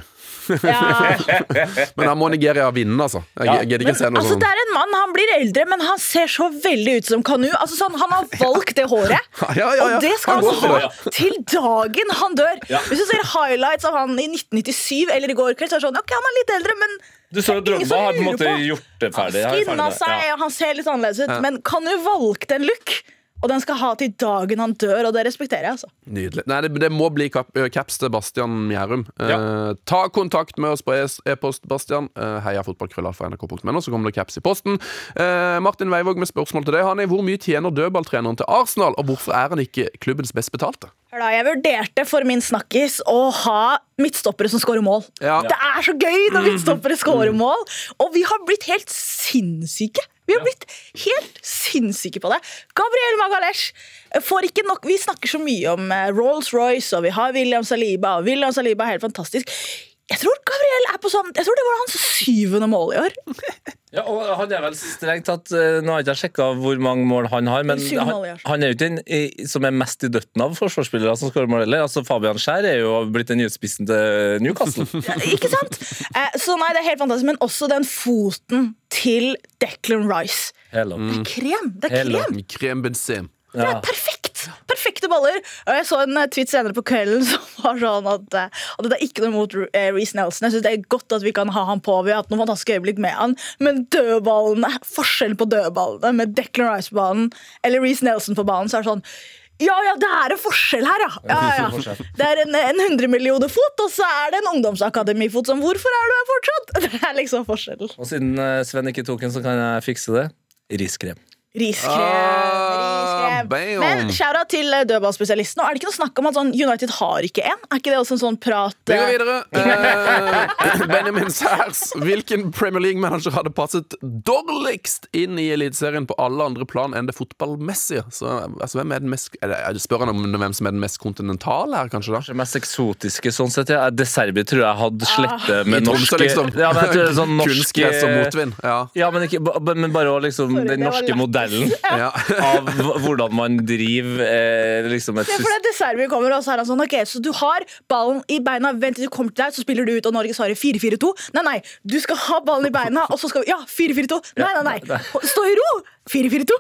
Ja.
Men da må Nigeria vinne, altså. Jeg,
Ja.
jeg gidder ikke se noe
Altså,
sånn.
det er en mann, han blir eldre, men han ser så veldig ut som Kanu. Altså, sånn, han har valgt det håret.
Ja, ja, ja.
Og det skal
Han
han ha til dagen han dør.
Ja.
Hvis du ser highlights av han i 1997 eller i går kveld, så er det sånn Ok, han er litt eldre, men
Du så Drogba har på en måte gjort det ferdig.
Han skinna seg,
Ja.
og han ser litt annerledes ut.
Ja.
Men Kanu valgte en look, og den skal ha til dagen han dør, og det respekterer jeg. altså
Nydelig. Nei, det, det må bli kap, caps til Bastian Mjærum. Eh, ta kontakt med oss på e- e-post, Bastian. Eh, heia fotballkrøllalfa.nrk.no, så kommer det caps i posten. Eh, Martin Veivåg med spørsmål til deg. Han er, Hvor mye tjener dødballtreneren til Arsenal, og hvorfor er han ikke klubbens best betalte?
Hør da, Jeg vurderte for min snakkis å ha midtstoppere som scorer mål.
Ja.
Det er så gøy når midtstoppere scorer mål! Og vi har blitt helt sinnssyke. Vi har blitt helt sinnssyke på det. Gabriel Magalesh får ikke nok Vi snakker så mye om eh, Rolls-Royce, og vi har William Saliba, og William Saliba er helt fantastisk. Jeg tror Gabriel er på sånn Jeg tror det var hans syvende mål i år.
Ja, og han er vel strengt tatt eh, Nå har jeg ikke sjekka hvor mange mål han har, men han, han er jo ikke den som er mest i døtten av forsvarsspillere som skårer mål heller. Altså, Fabian Skjær er jo blitt den nye spissen til Newcastle.
Ja, Ikke sant? Eh, så nei, det er helt fantastisk. Men også den foten til Declan Rice.
Hello.
Det er krem! Det er
Hello.
krem.
Krem Benzem.
Det er perfekt! Perfekte baller. Og jeg så en eh, tweet senere på kvelden som var sånn at, eh, at det er ikke noe mot uh, Reece Nelson. Jeg synes Det er godt at vi kan ha han på. Vi har hatt noen fantastiske øyeblikk med han. Men dødballene, forskjellen på dødballene med Declan Rice på banen eller Reece Nelson på banen, så er det sånn ja, ja, det er en forskjell her, ja. ja, ja. Det er en, en 100 millioner fot, og så er det en ungdomsakademifot som Hvorfor er du her fortsatt? Det er liksom forskjellen.
Og siden eh, Sven ikke tok en, så kan jeg fikse det. Riskrem.
Riskrem.
Ah,
riskrem. Men shout out til eh, dødballspesialisten. Og er det ikke noe snakk om at sånn United har ikke en? Er ikke det også en sånn prat?
Vi går
eh,
videre. Eh, Benjamin Særs. Hvilken Premier League-manager hadde passet dårligst inn i Eliteserien på alle andre plan enn det fotballmessige? Så, altså, hvem er den mest er det, er det Spør han om hvem som er den mest kontinentale her, kanskje? da?
Det mest eksotiske sånn sett, ja. De Serbi tror jeg hadde slettet
I
med
Tromsø,
norsk
liksom.
Ja, men jeg tror det er sånn norsk
Kunstgress og motvind. Ja.
Ja, men, ikke, ba- men bare også liksom
Sorry,
den
var
norske
lættis.
Modellen
Ja.
av hvordan man driver eh, liksom et
det er Deserbi kommer og så er han sånn Ok, så du har ballen i beina, vent til du kommer til deg, så spiller du ut, og Norge svarer 4-4-2. Nei, nei, du skal ha ballen i beina, og så skal vi Ja, 4-4-2. Nei, nei, nei. Stå i ro! 4-4-2.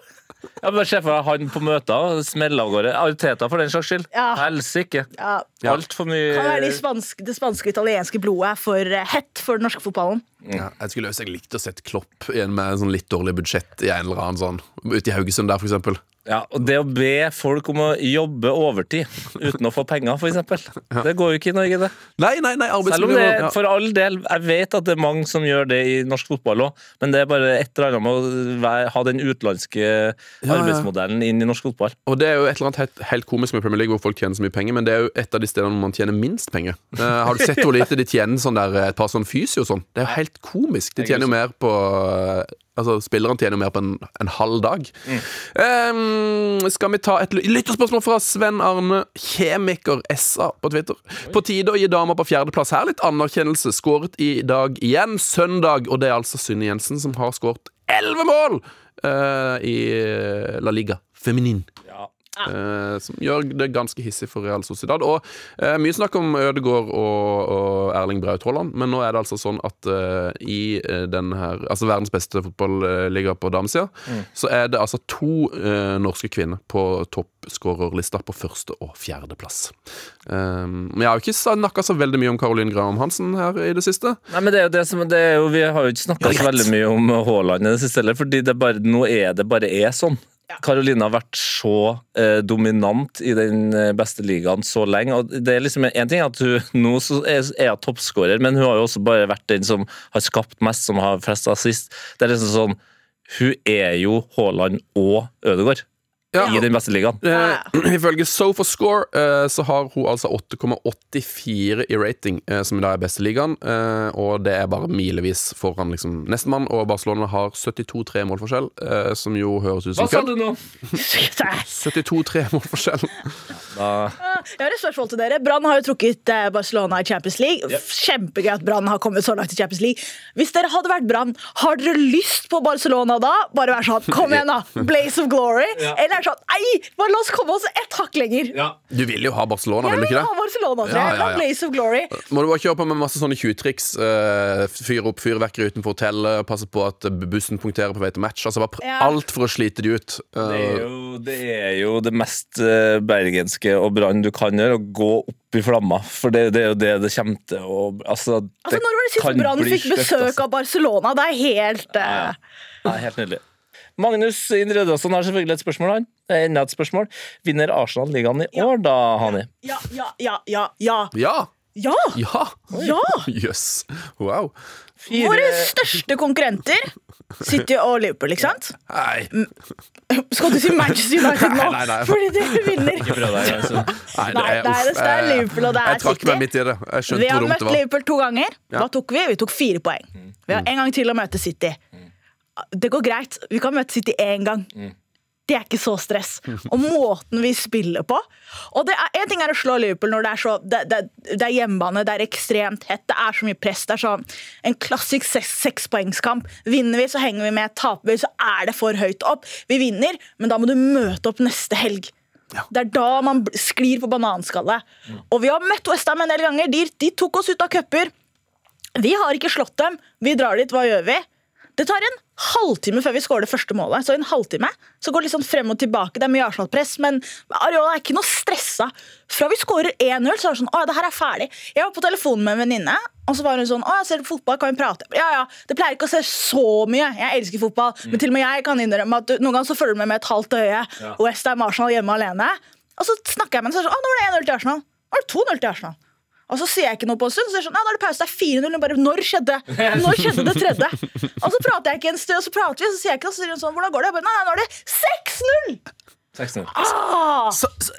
Ja, men Se for deg han på møter, smelle av gårde. Arteta, for den saks skyld.
Ja.
Helsike.
Ja.
Altfor mye
Hva er de spanske, det spanske italienske blodet for eh, hett for den norske fotballen.
Ja, jeg skulle ønske jeg likte å sette Klopp igjen med sånn litt dårlig budsjett i en eller annen sånn ute i Haugesund der, for eksempel.
Ja, og Det å be folk om å jobbe overtid uten å få penger, f.eks. Det går jo ikke i Norge, det.
Nei, nei, nei,
Selv om det
ja.
for all del Jeg vet at det er mange som gjør det i norsk fotball òg, men det er bare et eller annet med å ha den utenlandske arbeidsmodellen inn i norsk fotball.
Og det er jo et eller annet helt, helt komisk med Premier League hvor folk tjener så mye penger, men det er jo et av de stedene hvor man tjener minst penger. Uh, har du sett hvor lite de tjener sånn der, et par sånn fysio og sånn? Det er jo helt komisk. De tjener jo mer på eh, Altså, Spillerne tjener mer på en, en halv dag. Eh, skal vi ta et ly- lytterspørsmål fra Sven Arne Kjemiker SA på Twitter? På tide å gi damer på fjerdeplass her litt anerkjennelse. Skåret i dag igjen, søndag, og det er altså Synne Jensen som har skåret elleve mål uh, i La Liga Feminin.
Ja.
Eh, som gjør det ganske hissig for Real Sociedad. Og eh, Mye snakk om Ødegaard og, og Erling Braut Haaland, men nå er det altså sånn at eh, i eh, den her Altså verdens beste fotballiga på damesida, så er det altså to eh, norske kvinner på toppskårerlista på første- og fjerdeplass. Um, men jeg har jo ikke snakka så veldig mye om Caroline Graham Hansen her i det siste.
Nei, men det er jo det som det er jo, Vi har jo ikke snakka så veldig mye om Haaland i det siste heller, fordi det bare, nå er det bare er sånn. Karoline har vært så eh, dominant i den eh, beste ligaen så lenge. og det er liksom en ting at hun Nå er, er toppskårer, men hun har jo også bare vært den som har skapt mest, som har flest assist. Det er liksom sånn Hun er jo Haaland og Ødegaard.
Ja.
i den beste ligaen.
Eh, ifølge SofaScore eh, så har hun altså 8,84 i rating, eh, som da er beste ligaen. Eh, og det er bare milevis foran liksom, nestemann. Og Barcelona har 72-3 målforskjell, eh, som jo høres ut som
Hva sa du nå?
72-3 målforskjell.
Da,
Jeg har et spørsmål til dere. Brann har jo trukket eh, Barcelona i Champions League. Kjempegøy at Brann har kommet så langt i Champions League. Hvis dere hadde vært Brann, har dere lyst på Barcelona da? Bare vær sånn Kom igjen, da! Blaze of glory.
Ja.
Eller er sånn Nei, bare la oss komme oss ett hakk lenger.
ja.
Du vil jo ha Barcelona,
Jeg
vil du
vil
ikke
ha
det?
Barcelona, tror jeg.
ja, ja.
Blaze of glory.
Må du bare kjøre på med masse sånne tjuvtriks. Uh, fyre opp fyrverkeri utenfor hotellet, passe på at bussen punkterer på vei til match. Altså bare pr-
Ja.
Alt for å slite de ut. Eh,
Det er, jo, det er jo det mest eh, bergenske og brann du kan gjøre, å gå opp i flamma. For det, det er jo det det kommer til å altså,
Altså, når var det sist Brann fikk besøk
altså.
av Barcelona? Det er helt
Ja,
eh,
ja. Ja, helt nydelig. Magnus Indre Rødåsen har selvfølgelig et spørsmål. han. Er Enda et spørsmål. Vinner Arsenal ligaen i år, da, Hani?
Ja, ja, ja, ja, ja.
Ja!
Ja!
Ja!
Ja!
Yes. Wow.
Fire-
Våre største konkurrenter City og Liverpool, ikke sant?
Nei.
Skal du si Manchester United nå?
Nei, nei, nei.
Fordi dere vinner.
Ikke prøv deg, altså.
Nei,
Nei, det er-
uff,
det er
eh,
Liverpool, og det er
Jeg trakk
City.
meg midt i det. Jeg
Vi
skjønte
har
hvor dumt
møtt
det var.
Liverpool to ganger.
Da
Hva tok vi? Vi tok fire poeng. Vi har en gang til å møte City. Det går greit. Vi kan møte City én gang. Det er ikke så stress. Og måten vi spiller på Og det er, En ting er å slå Liverpool når det er så Det, det, det er hjemmebane, det er ekstremt hett, det er så mye press. Det er sånn en klassisk seks- sekspoengskamp. Vinner vi, så henger vi med. Taper vi, så er det for høyt opp. Vi vinner, men da må du møte opp neste helg. Det er da man sklir på bananskallet. Og vi har møtt Westham en del ganger. De, de tok oss ut av cuper. Vi har ikke slått dem. Vi drar dit. Hva gjør vi? Det tar en halvtime før vi skårer det første målet. Så en halvtime så går det litt sånn frem og tilbake. Det er mye Arsenal-press, men Areola er ikke noe stressa. Fra vi skårer 1-0, så er det sånn Å, det her er ferdig. Jeg var på telefonen med en venninne, og så var hun sånn Å, jeg ser fotball, kan vi prate? Ja, ja. Det pleier ikke å se så mye. Jeg elsker fotball, men til og med jeg kan innrømme at du, noen ganger så følger du med med et halvt øye. Westham Arsenal hjemme alene. Og så snakker jeg med henne, så er det sånn Å, nå var det 1-0 til Arsenal. Nå var det 2-0 til Arsenal. Og så ser jeg ikke noe på en stund, så er det sånn, ja, nå er det pause, det er 4-0. Bare, når skjedde Når skjedde det tredje? Og så prater jeg ikke en stund, og så prater vi, og så sier jeg ikke noe, så sier hun sånn, hvordan går det? Jeg bare, nei, nei, nå er det 6-0!
6-0.
Ah!
Så, så,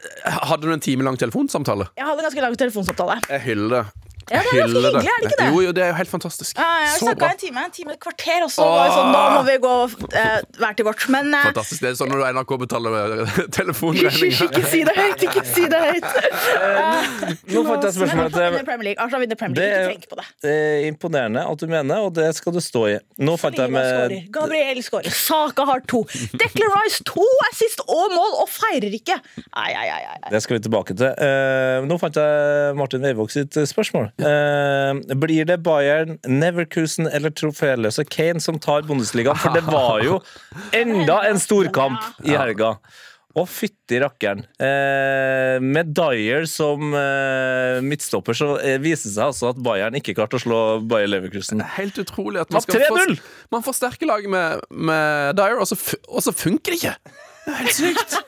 hadde du en time lang telefonsamtale?
Jeg hadde en ganske lang telefonsamtale.
Jeg hyller det.
Ja, det er ganske hyggelig, er det ikke det?
Jo, jo, det er jo helt fantastisk.
Ja, jeg snakka en time, en time et kvarter, og så var det sånn, nå må vi gå eh, hver til vårt. Men eh,
Fantastisk. Det er sånn når NRK betaler
hysj,
telefonregninger.
ikke si det høyt, ikke si det høyt.
Nå fant jeg
Men
spørsmålet
Arsenal vinner
til
Premier League. Arsenal vinner Premier
Det
League,
er
ikke tenk på det.
det er imponerende at du mener, og det skal du stå i. Nå fant jeg med
skårer, Gabriel skårer, Saka har to. Declan Rice to assist og mål, og feirer ikke! Ai, ai, ai, ai.
Det skal vi tilbake til. Eh, nå fant jeg Martin Weivåg sitt spørsmål. Eh, blir det Bayern, Neverkusen eller troféløse Kane som tar Bundesligaen? For det var jo enda en storkamp i helga. Å, fytti rakkeren. Eh, med Dyer som eh, midtstopper, så eh, viser det seg altså at Bayern ikke klarte å slå Bayer Leverkusen.
Helt utrolig at man skal
3-0.
Man forsterker laget med, med Dyer, og så, og så funker det ikke! Det er helt sykt.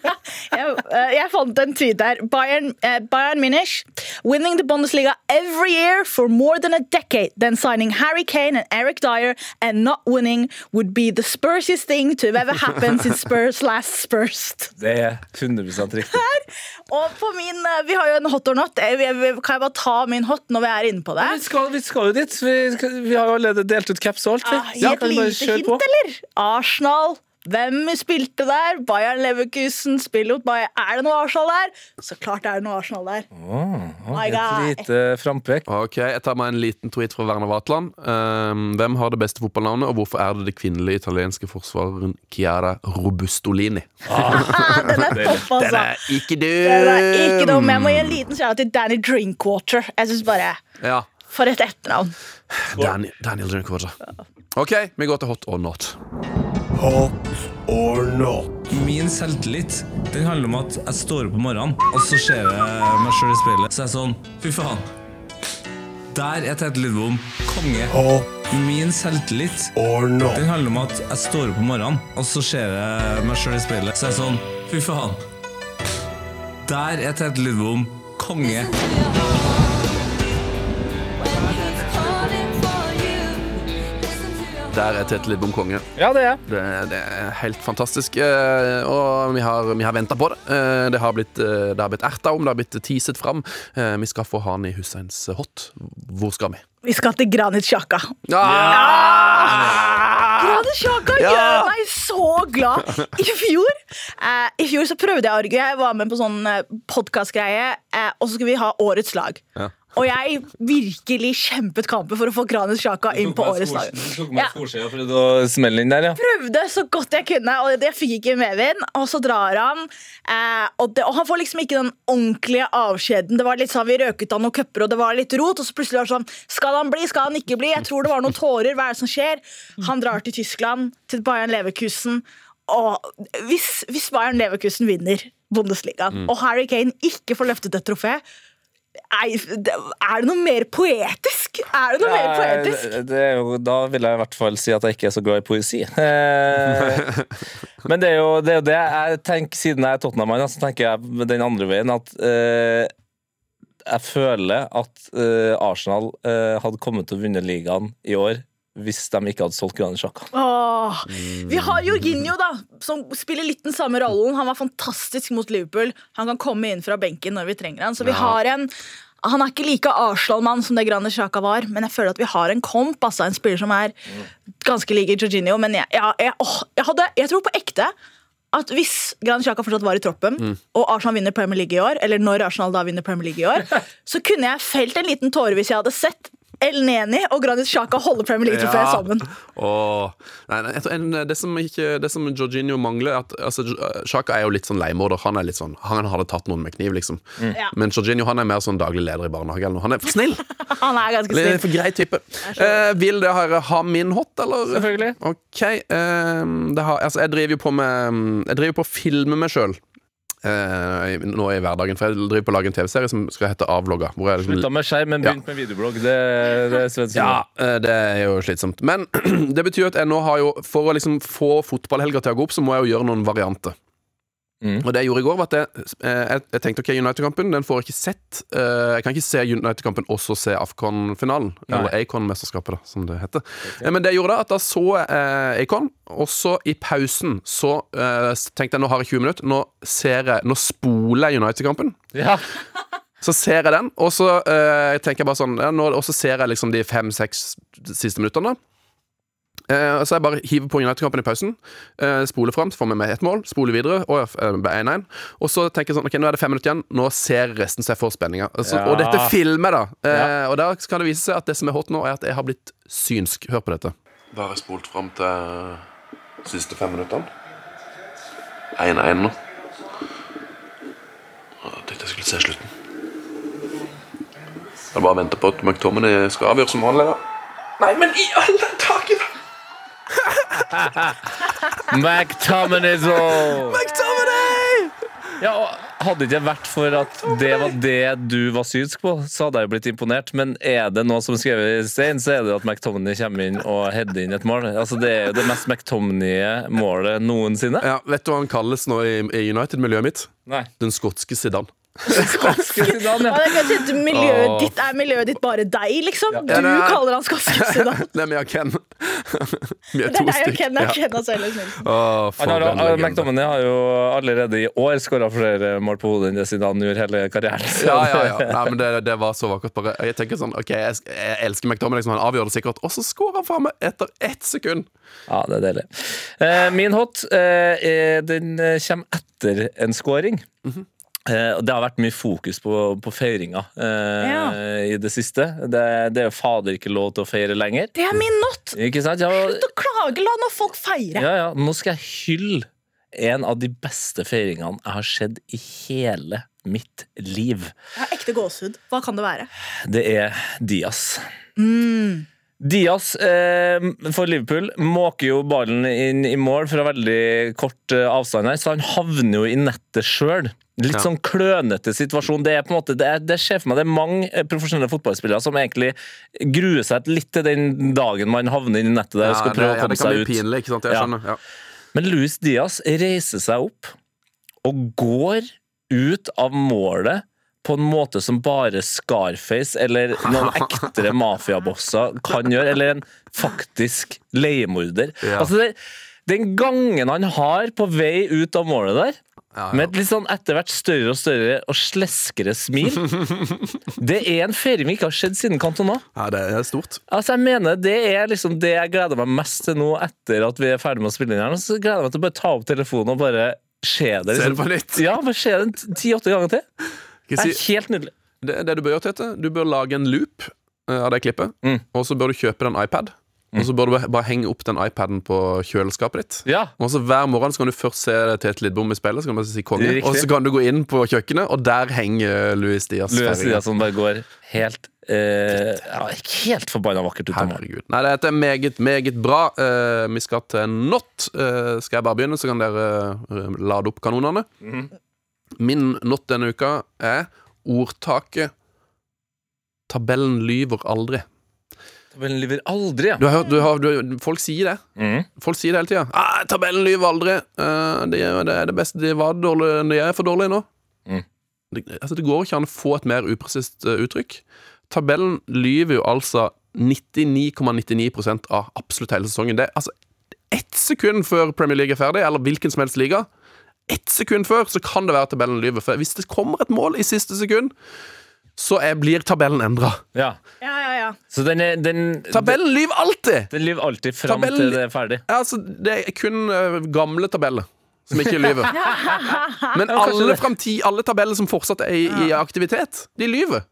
Jeg, eh, jeg fant en tweet der. Bayern, uh, Bayern Munich winning the Bundesliga every year for more than a decade. Then signing Harry Kane and Eric Dyer and not winning would be the Spursiest thing to have ever happened since Spurs last Spurs.
Det er 100 riktig.
Og på min, eh, Vi har jo en hot or not. Kan jeg bare ta min hot når vi er inne på det?
Vi skal, vi skal jo dit. Vi, vi har jo allerede delt ut caps og alt.
Ah, Gi et lite hint,
på?
eller? Arsenal. Hvem spilte der? Bayern Leverkusen spiller mot Bayern. Er det noe Arsenal der? Så klart er det noe Arsenal der. My
Et lite frampek.
Ok, Jeg tar meg en liten tweet fra Werner Vatland. Um, hvem har det beste fotballnavnet, og hvorfor er det det kvinnelige italienske forsvareren Chiara Robustolini?
Ah, den er topp, altså.
Den er ikke dum!
Den er ikke dum. Jeg må gi en liten kjærlighet til Danny Drinkwater. Jeg synes bare
Ja,
For et etternavn.
Daniel, Daniel Drinkwater. Ok, vi går til hot or not.
Min selvtillit Den handler om at jeg står opp om morgenen, og så ser jeg meg sjøl i speilet. Så er jeg sånn Fy faen. Der er Tete Lidbom konge. Min selvtillit or not? Den handler om at jeg står opp om morgenen, og så ser jeg meg sjøl i speilet. Så er jeg sånn Fy faen. Der er Tete Lidbom konge.
Der er Tete Lidbom konge.
Ja, det er.
Det, det er helt fantastisk. eh, Og vi har, vi har venta på det. Eh, Det har blitt, eh, det har blitt erta om, det har blitt teaset fram. Eh, Vi skal få han i Husseins hot. Hvor skal vi?
Vi skal til Granit Sjaka.
Ah!
Granit Sjaka
Ja!
gjør meg så glad! I fjor eh, I fjor så prøvde jeg å argue. Jeg var med på sånn podkastgreie, eh, og så skulle vi ha Årets lag.
Ja.
Og jeg virkelig kjempet kampen for å få Kranes Sjaka inn på Årets lag. Ja.
ja.
prøvde så godt jeg kunne, og jeg fikk ikke medvind. Og så drar han. Eh, og, det, og han får liksom ikke den ordentlige avskjeden. Det var litt sånn, Vi røk ut av noen cuper, og det var litt rot. Og så plutselig var det sånn Skal han bli, skal han ikke bli? Jeg tror det var noen tårer. Hva er det som skjer? Han drar til Tyskland, til Bayern Leverkusen. Og hvis, hvis Bayern Leverkusen vinner Bundesligaen, og Harry Kane ikke får løftet et trofé er, er det noe mer poetisk? Er det noe mer poetisk?
Det er jo, da vil jeg i hvert fall si at jeg ikke er så glad i poesi. Eh, men det er, jo, det er jo det jeg tenker, siden jeg er Tottenham-mann, så tenker jeg den andre veien at eh, jeg føler at eh, Arsenal eh, hadde kommet til å vinne ligaen i år hvis de ikke hadde solgt Granit Xhaka.
Vi har Jorginho, da, som spiller litt den samme rollen. Han var fantastisk mot Liverpool. Han kan komme inn fra benken når vi trenger han. Så vi har en han er ikke like Arsenal-mann som det Granit Xhaka var, men jeg føler at vi har en komp, altså en spiller som er ganske lik Jorginho. Men jeg, jeg, jeg, åh, jeg, hadde, jeg tror på ekte at hvis Granit Xhaka fortsatt var i troppen, og Arsenal vinner Premier League i år, eller når Arsenal da vinner Premier League i år, så kunne jeg felt en liten tåre hvis jeg hadde sett El Neni og Granit Xhaka holder Premier League-trofeet sammen.
Åh. Nei, nei, tror en, det, som ikke, det som Jorginho mangler at, altså, Sjaka er jo litt sånn leiemorder. Han er litt sånn Han hadde tatt noen med kniv, liksom.
Ja.
Men Jorginho han er mer sånn daglig leder i barnehage. eller noe. Han er for snill!
Han er ganske
Litt
snill.
for grei type. Eh, vil dere ha min hot, eller?
Selvfølgelig.
Ok. eh, det har, altså, jeg driver jo på med Jeg driver på å filme meg sjøl. Nå i hverdagen, for jeg driver på å lage en TV-serie som skal hete Avlogga. Liksom
Slutta med skjerm, men
Ja.
med videoblogg. Det, det er.
Ja, eh, det er jo slitsomt. Men det betyr at jeg nå har jo For å liksom få fotballhelga til å gå opp, så må jeg jo gjøre noen varianter.
Mm.
Og det jeg gjorde i går, var at jeg, eh, jeg, jeg tenkte ok, United-kampen den får jeg ikke sett. Eh, Jeg kan ikke se United-kampen og så se Afcon-finalen. Eller Acon-mesterskapet, da, som det heter. Okay. Men det jeg gjorde da, at da så jeg eh, Acon, og så i pausen så eh, tenkte jeg nå har jeg 20 minutter. Nå ser jeg Nå spoler jeg United-kampen.
Ja.
Så ser jeg den, og så eh, tenker jeg bare sånn ja, nå, Og så ser jeg liksom de fem-seks siste minuttene. da. Eh, så jeg bare hiver på United-kampen i pausen. Eh, spoler fram, så får vi med ett mål. Spoler videre. Og eh, 1-1. Og så tenker jeg sånn Ok, nå er det fem minutter igjen. Nå ser resten så jeg får spenninga. Altså,
Ja.
Og dette filmer, da. Eh,
Ja.
Og da kan det vise seg at det som er hot nå, er at jeg har blitt synsk. Hør på dette. Da har jeg spolt fram til siste fem minuttene. 1-1 nå. Jeg tenkte jeg skulle se slutten. Jeg bare venter på at McTominay skal avgjøre som vanlig. da. Nei, men i alle dager!
McTominay!
McTominay!
Ja, og hadde ikke vært for at det var det du var synsk på, så hadde jeg jo blitt imponert. Men er det noe som er skrevet i stein, så er det at McTominay kommer inn og header inn et mål. Altså Det er jo det mest McTominay-målet noensinne.
Ja, Vet du hva han kalles nå i, i United-miljøet mitt?
Nei.
Den skotske Zidane.
Skotske Zidane,
Ja,
ja.
det er kanskje miljøet
Åh.
ditt er miljøet ditt bare deg, liksom. Du
Ja, er-
kaller han skotskisse, da.
Det er meg og Ken. Vi er
Det er deg og. Ken. Jeg kjenner liksom.
Åh,
har, jo allerede i år skåra flere mål på hodet enn det Zidane gjorde hele karrieren. Så
Ja, ja, ja. Nei, men det, det var så vakkert. Bare. Jeg tenker sånn, ok, jeg, jeg elsker McTominay, liksom, han avgjør det sikkert. Og så skårer han faen meg etter ett sekund!
Ja, det er deilig. Eh, min hot eh, den kommer etter en scoring. Mm og det har vært mye fokus på, på feiringa eh,
Ja.
i det siste. Det, det er jo fader ikke lov til å feire lenger.
Det er min natt!
Ikke sant? Ja,
Slutt å klage, la nå folk feire.
ja, ja. Nå skal jeg hylle en av de beste feiringene jeg har sett i hele mitt liv.
Jeg har ekte gåsehud. Hva kan det være?
Det er Diaz. Diaz eh, for Liverpool måker jo ballen inn i mål fra veldig kort eh, avstand her, så han havner jo i nettet sjøl. Litt
Ja.
sånn klønete situasjon. Det er på en måte, det, er, det skjer for meg, det er mange eh, profesjonelle fotballspillere som egentlig gruer seg litt til den dagen man havner inn i nettet der og skal
det,
prøve å
ja, det kan bli
ut.
pinlig, ikke sant? Jeg
Ja.
skjønner. Ja.
Men Luis Diaz reiser seg opp og går ut av målet på en måte som bare Scarface eller noen ektere mafiabosser kan gjøre, eller en faktisk leiemorder.
Ja.
Altså det, den gangen han har på vei ut av målet der,
Ja, ja.
med et litt sånn etter hvert større og større og sleskere smil Det er en ferie vi ikke har sett siden Cantona.
Ja, det er stort.
Altså jeg mener Det er liksom det jeg gleder meg mest til nå etter at vi er ferdig med å spille inn her. Så gleder jeg meg til å bare ta opp telefonen og bare se det.
Se det
Liksom.
på nytt.
Ja, bare se det ti-åtte ganger til. Det er helt nydelig.
det, det du bør gjøre, Tete, du bør lage en loop eh, av det klippet.
Mm.
Og så bør du kjøpe den en iPad. Og så bør du bare- henge opp den iPaden på kjøleskapet ditt.
Ja.
Og så Hver morgen så kan du først se Tete Lidbom i speilet, så kan du bare si konge.
Riktig.
Og så kan du gå inn på kjøkkenet, og der henger Louis Dias.
Louis. Diaz som bare går helt eh, ja, Helt forbanna vakkert ut av mål.
Herregud. Nei, dette er meget, meget bra. Eh, vi skal til not. Eh, skal jeg bare begynne, så kan dere eh, lade opp kanonene. Min not denne uka er ordtaket 'Tabellen lyver aldri'.
Tabellen lyver aldri, ja.
Du har hørt, du har, du, Folk sier det.
Mm.
Folk sier det hele tida. Ah, 'Tabellen lyver aldri'. Uh, det, det er det beste. De var dårlig, de er for dårlige nå.
Mm.
Det, altså, det går ikke an å få et mer upresist uh, uttrykk. Tabellen lyver jo altså 99,99% av absolutt hele sesongen. Det er altså ett sekund før Premier League er ferdig, eller hvilken som helst liga. Ett sekund før så kan det være at tabellen lyver. For hvis det kommer et mål i siste sekund, så er, blir tabellen endra.
ja.
Ja, ja, ja.
Så den, er, den,
Tabellen lyver alltid!
den lyver alltid fram
Tabellen-
til det er ferdig.
Ja, altså, det er kun uh, gamle tabeller som ikke lyver. Men alle, fremtid, alle tabeller som fortsatt er i, i aktivitet, de lyver.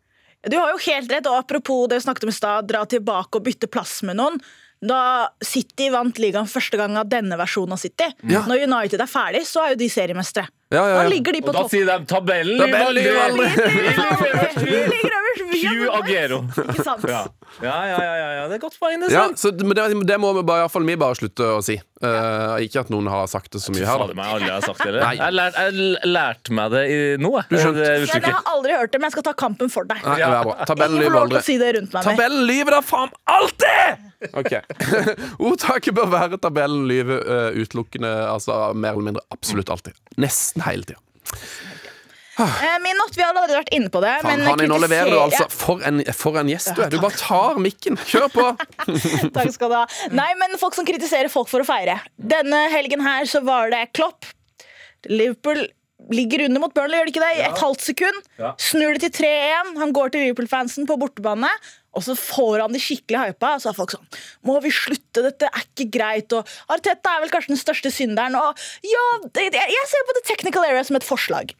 Du har jo helt rett, og apropos det vi snakket om i stad, dra tilbake og bytte plass med noen. Da City vant ligaen første gang av denne versjonen av City.
Ja.
Når United er ferdig, så er jo de seriemestere.
Ja, ja,
Da ligger de på
Og da
topp.
sier de tabellen
Tabellen.
Vi ligger øverst, er
Hugh. Agero.
Ikke sant?
Ja. Ja, ja, ja, ja, ja, det er godt poeng, det.
Ja,
sant?
så det, det, det må vi bare, i vi bare slutte å si. Uh, ikke at noen har sagt det så mye her. Da.
meg, aldri har sagt det. Jeg lærte jeg lærte meg det i nå, jeg.
Du skjønte.
Det
Ja, jeg har aldri hørt det, men jeg skal ta kampen for deg.
Nei, det er bra. Tabellen lyver aldri.
si.
Tabellen lyver da faen alltid! Ok. Ordtaket bør være tabellen lyver uh, utelukkende, altså mer eller mindre absolutt alltid. Nesten hele tida.
Eh, Min not, vi har allerede vært inne på det.
Fan,
men
Hanni, nå leverer du altså. For en, for en gjest du er. Du bare tar mikken. Kjør på!
Takk skal du ha. Nei, men folk som kritiserer folk for å feire. Denne helgen her så var det Klopp. Liverpool ligger under mot Burnley, gjør de ikke det? I et halvt sekund.
Ja.
Snur det til 3-1. Han går til Liverpool-fansen på bortebane. Og så får han de skikkelig hypa, og så er folk sånn Må vi slutte? Dette er ikke greit. Og Arteta er vel kanskje den største synderen. Og ja, jeg ser på The Technical Area som et forslag.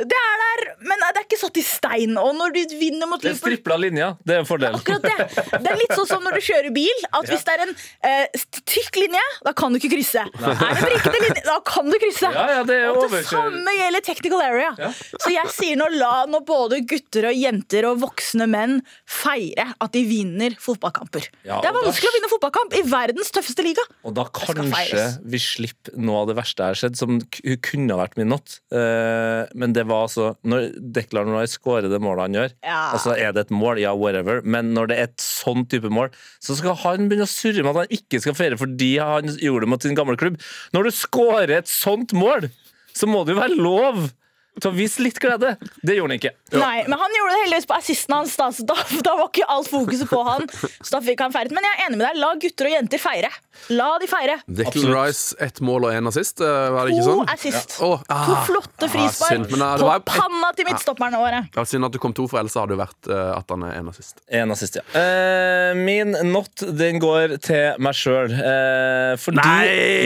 Det er der, men det er ikke satt i stein. Og når du vinner mot
Det er
Liverpool
stripla linja. Det er en fordel.
Akkurat det. Det er litt sånn som når du kjører bil. At Hvis det er en eh, tykk linje, da kan du ikke krysse. Nei. Er det vrikete linje, da kan du krysse.
Ja, ja, det er
og det samme gjelder technical area. Så jeg sier nå la nå både gutter og jenter og voksne menn feire at de vinner fotballkamper.
Ja,
det er
vanskelig da-
å vinne fotballkamp i verdens tøffeste liga.
Og da kanskje vi slipper noe av det verste jeg har sett, som kunne ha vært min not. Eh, men det var altså Når Declan Rice skårer det målet han gjør,
Ja.
altså er det et mål, ja, whatever, men når det er et sånn type mål, så skal han begynne å surre med at han ikke skal feire fordi han gjorde det mot sin gamle klubb. Når du skårer et sånt mål, så må det jo være lov til å vise litt glede. Det gjorde han ikke.
Nei, men Han gjorde det heldigvis på assisten hans, da, så da, da var ikke alt fokuset på han. Så da fikk han feiret. Men jeg er enig med deg. La gutter og jenter feire. La de feire.
Declan. Rice, ett mål og én assist, eh, var det ikke
To
assist.
assist.
Oh, ah,
To flotte
ah,
frispark
eh, det
på
var-
panna til midtstopperne våre.
Ja, synd at det kom to, for ellers hadde det vært uh, at han er én assist.
En assist, ja. Uh, min not, den går til meg sjøl. Uh, fordi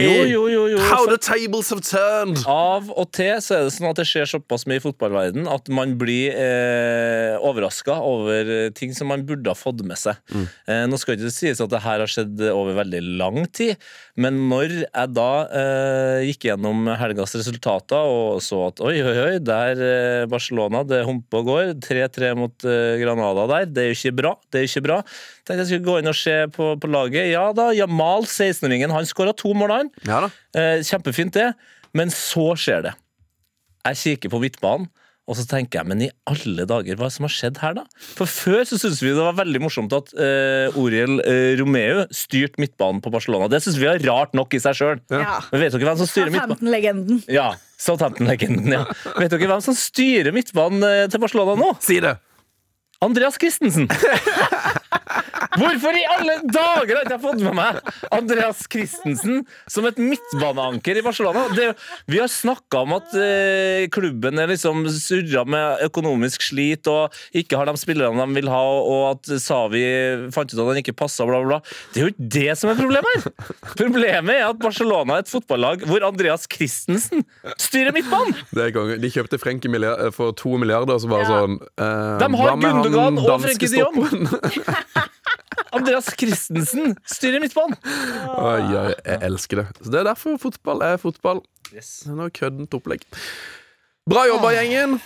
Jo, jo, jo. jo
How
for-
the tables have turned!
Av og til så er det sånn at det skjer såpass mye i fotballverden at man blir eh, overraska over ting som man burde ha fått med seg. Eh, nå skal ikke det sies at det her har skjedd over veldig lang tid, men når jeg da eh, gikk gjennom helgas resultater og så at oi, oi, oi, der eh, Barcelona, det humper og går. 3-3 mot eh, Granada der. Det er jo ikke bra. Det er jo ikke bra. Tenkte jeg skulle gå inn og se på, på laget. Ja da, Jamal, 16-åringen, han skåra to mål, han.
Ja da.
Eh, kjempefint det, men så skjer det. Jeg kikker på midtbanen, og så tenker jeg, men i alle dager, hva er det som har skjedd her da? For før så syntes vi det var veldig morsomt at uh, Oriel uh, Romeu styrte midtbanen på Barcelona. Det synes vi er rart nok i seg sjøl.
Ja.
Men vet dere hvem som styrer midtbanen? Ja, Southampton-legenden, ja. Vet dere hvem som styrer midtbanen eh, til Barcelona nå?
Si det!
Andreas Christensen! Hvorfor i alle dager har jeg ikke fått med meg Andreas Christensen som et midtbaneanker i Barcelona? Det, vi har snakka om at eh, klubben er liksom surra med økonomisk slit og ikke har de spillerne de vil ha, og at Savi fant ut at han ikke passa, bla, bla, bla. Det er jo ikke det som er problemet her! Problemet er at Barcelona er et fotballag hvor Andreas Christensen styrer midtbanen!
Det er konge. De kjøpte Frenkie for to milliarder, og så bare
Ja.
sånn eh,
De har Gundogan og Frenkie
Dion!
Andreas Christensen styrer midtbanen!
Oi, oi, jeg elsker det. Så Det er derfor fotball er fotball. Det er noe køddent opplegg. Bra jobba, gjengen!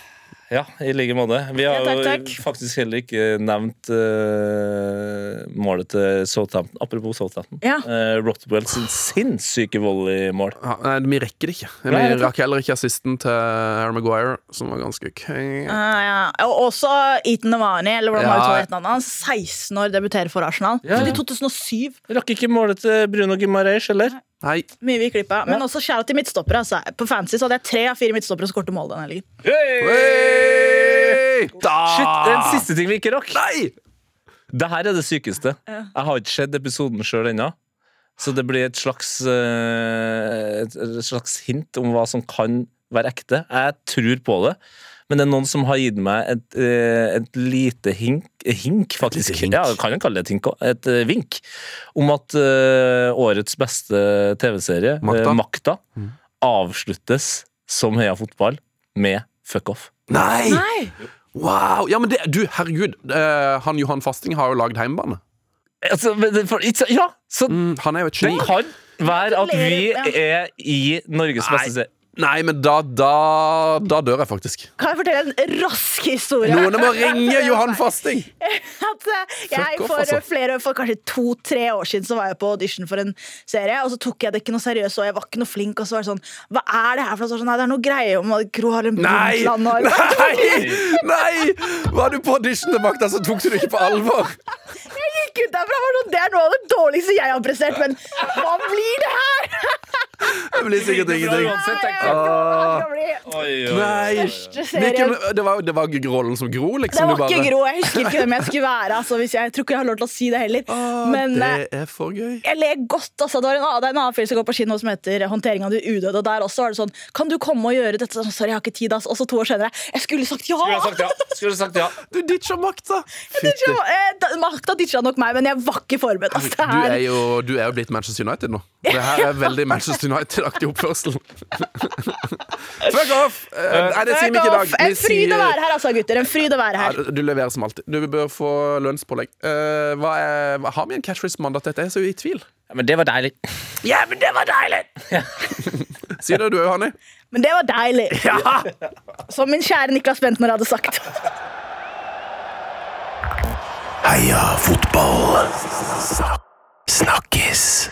Ja, i like måte. Vi har
Ja, takk,
jo faktisk heller ikke nevnt uh, målet til Southampton. Apropos Southampton.
Ja.
Uh, Rottwell sin sinnssyke volleymål.
Ja, nei, vi rekker det ikke. Vi
Nei,
rakk heller ikke assisten til Harry Maguire, som var ganske køy.
Uh, ja. Og også Ethan Navani, eller hvordan
Ja.
man uttaler etternavnet hans. 16 år debuterer for Arsenal.
Ja.
Født i 2007.
Rakk ikke målet til Bruno Gimareis heller.
Nei,
Mye vi klippa. Men også kjære til midtstoppere. Altså. På Fancy så hadde jeg tre av fire midtstoppere som skårte mål denne helgen.
Hey! Da!
Shit, det er en siste ting vi ikke rakk.
Nei!
Det her er det sykeste. Jeg har ikke sett episoden sjøl ennå. Så det blir et slags, eh, et slags hint om hva som kan være ekte. Jeg tror på det. Men det er noen som har gitt meg et, eh, et lite hink, hink faktisk.
lite hink.
Ja, kan jeg kalle det et hink også. Et eh, vink. Om at uh, årets beste TV-serie,
Makta.
eh, Makta, avsluttes som Heia Fotball med fuck off.
Nei!
Nei!
Wow! Ja, men det, du, herregud. Uh, han Johan Fasting har jo lagd Heimbane.
Altså, men for, ja, så
Mm, han er jo et
Det kan være at vi er i Norges beste serie.
Nei, men da, da, da dør jeg faktisk.
Kan jeg fortelle en rask historie?
Noen må ringe Johan Fasting!
At, eh, jeg
off,
for
altså.
flere, for kanskje to-tre år siden Så var jeg på audition for en serie, og så tok jeg det ikke noe seriøst, og jeg var ikke noe flink, og så var det sånn Hva er det her for noe? Sånn, nei, det er noe greie om at Gro Harlem
Nei!
Brundtland og
Nei! Nei! Var du på audition til makta, så tok du det ikke på alvor.
Jeg gikk ut derfra og var sånn Det er noe av det dårligste jeg har prestert, men hva blir det her?
Det blir sikkert ingenting.
Ikke det
Ah. Nei! Hvilken, det var, det var rollen som Gro,
Det
liksom?
var ikke Gro. Jeg husker ikke hvem jeg skulle være. Altså, hvis jeg, jeg tror ikke jeg har lov til å si det heller.
Ah,
Men eh,
det er for gøy.
jeg ler godt. Altså. Det, var en, det er en annen film som går på kino som heter 'Håndtering av de udøde'. Og der også var det sånn Kan du komme og gjøre dette? Sorry, jeg har ikke tid. ass. Og så to år senere Jeg skulle sagt ja!
Skulle sagt ja. Skulle sagt ja.
Du ditcha makta!
Eh, da- Makta ditcha nok meg, men jeg var ikke forberedt. Altså,
Du er, jo, du er jo blitt Manchester United nå. Det her er veldig Manchester United-aktig oppførsel. Fuck off! Eh, Nei, det sier vi ikke i dag.
En fryd å være her, altså, gutter. En fryd å være her.
Ja, du leverer som alltid. Du bør få lønnspålegg. Uh, hva er, har vi en catchphrase-mandat? Dette er så i tvil.
Ja, Men det var deilig.
Ja, men det var deilig!
si det du òg, Hanni?
Men det var deilig. Som min kjære Niklas Bentner hadde sagt.
Heia fotball! Snakkes!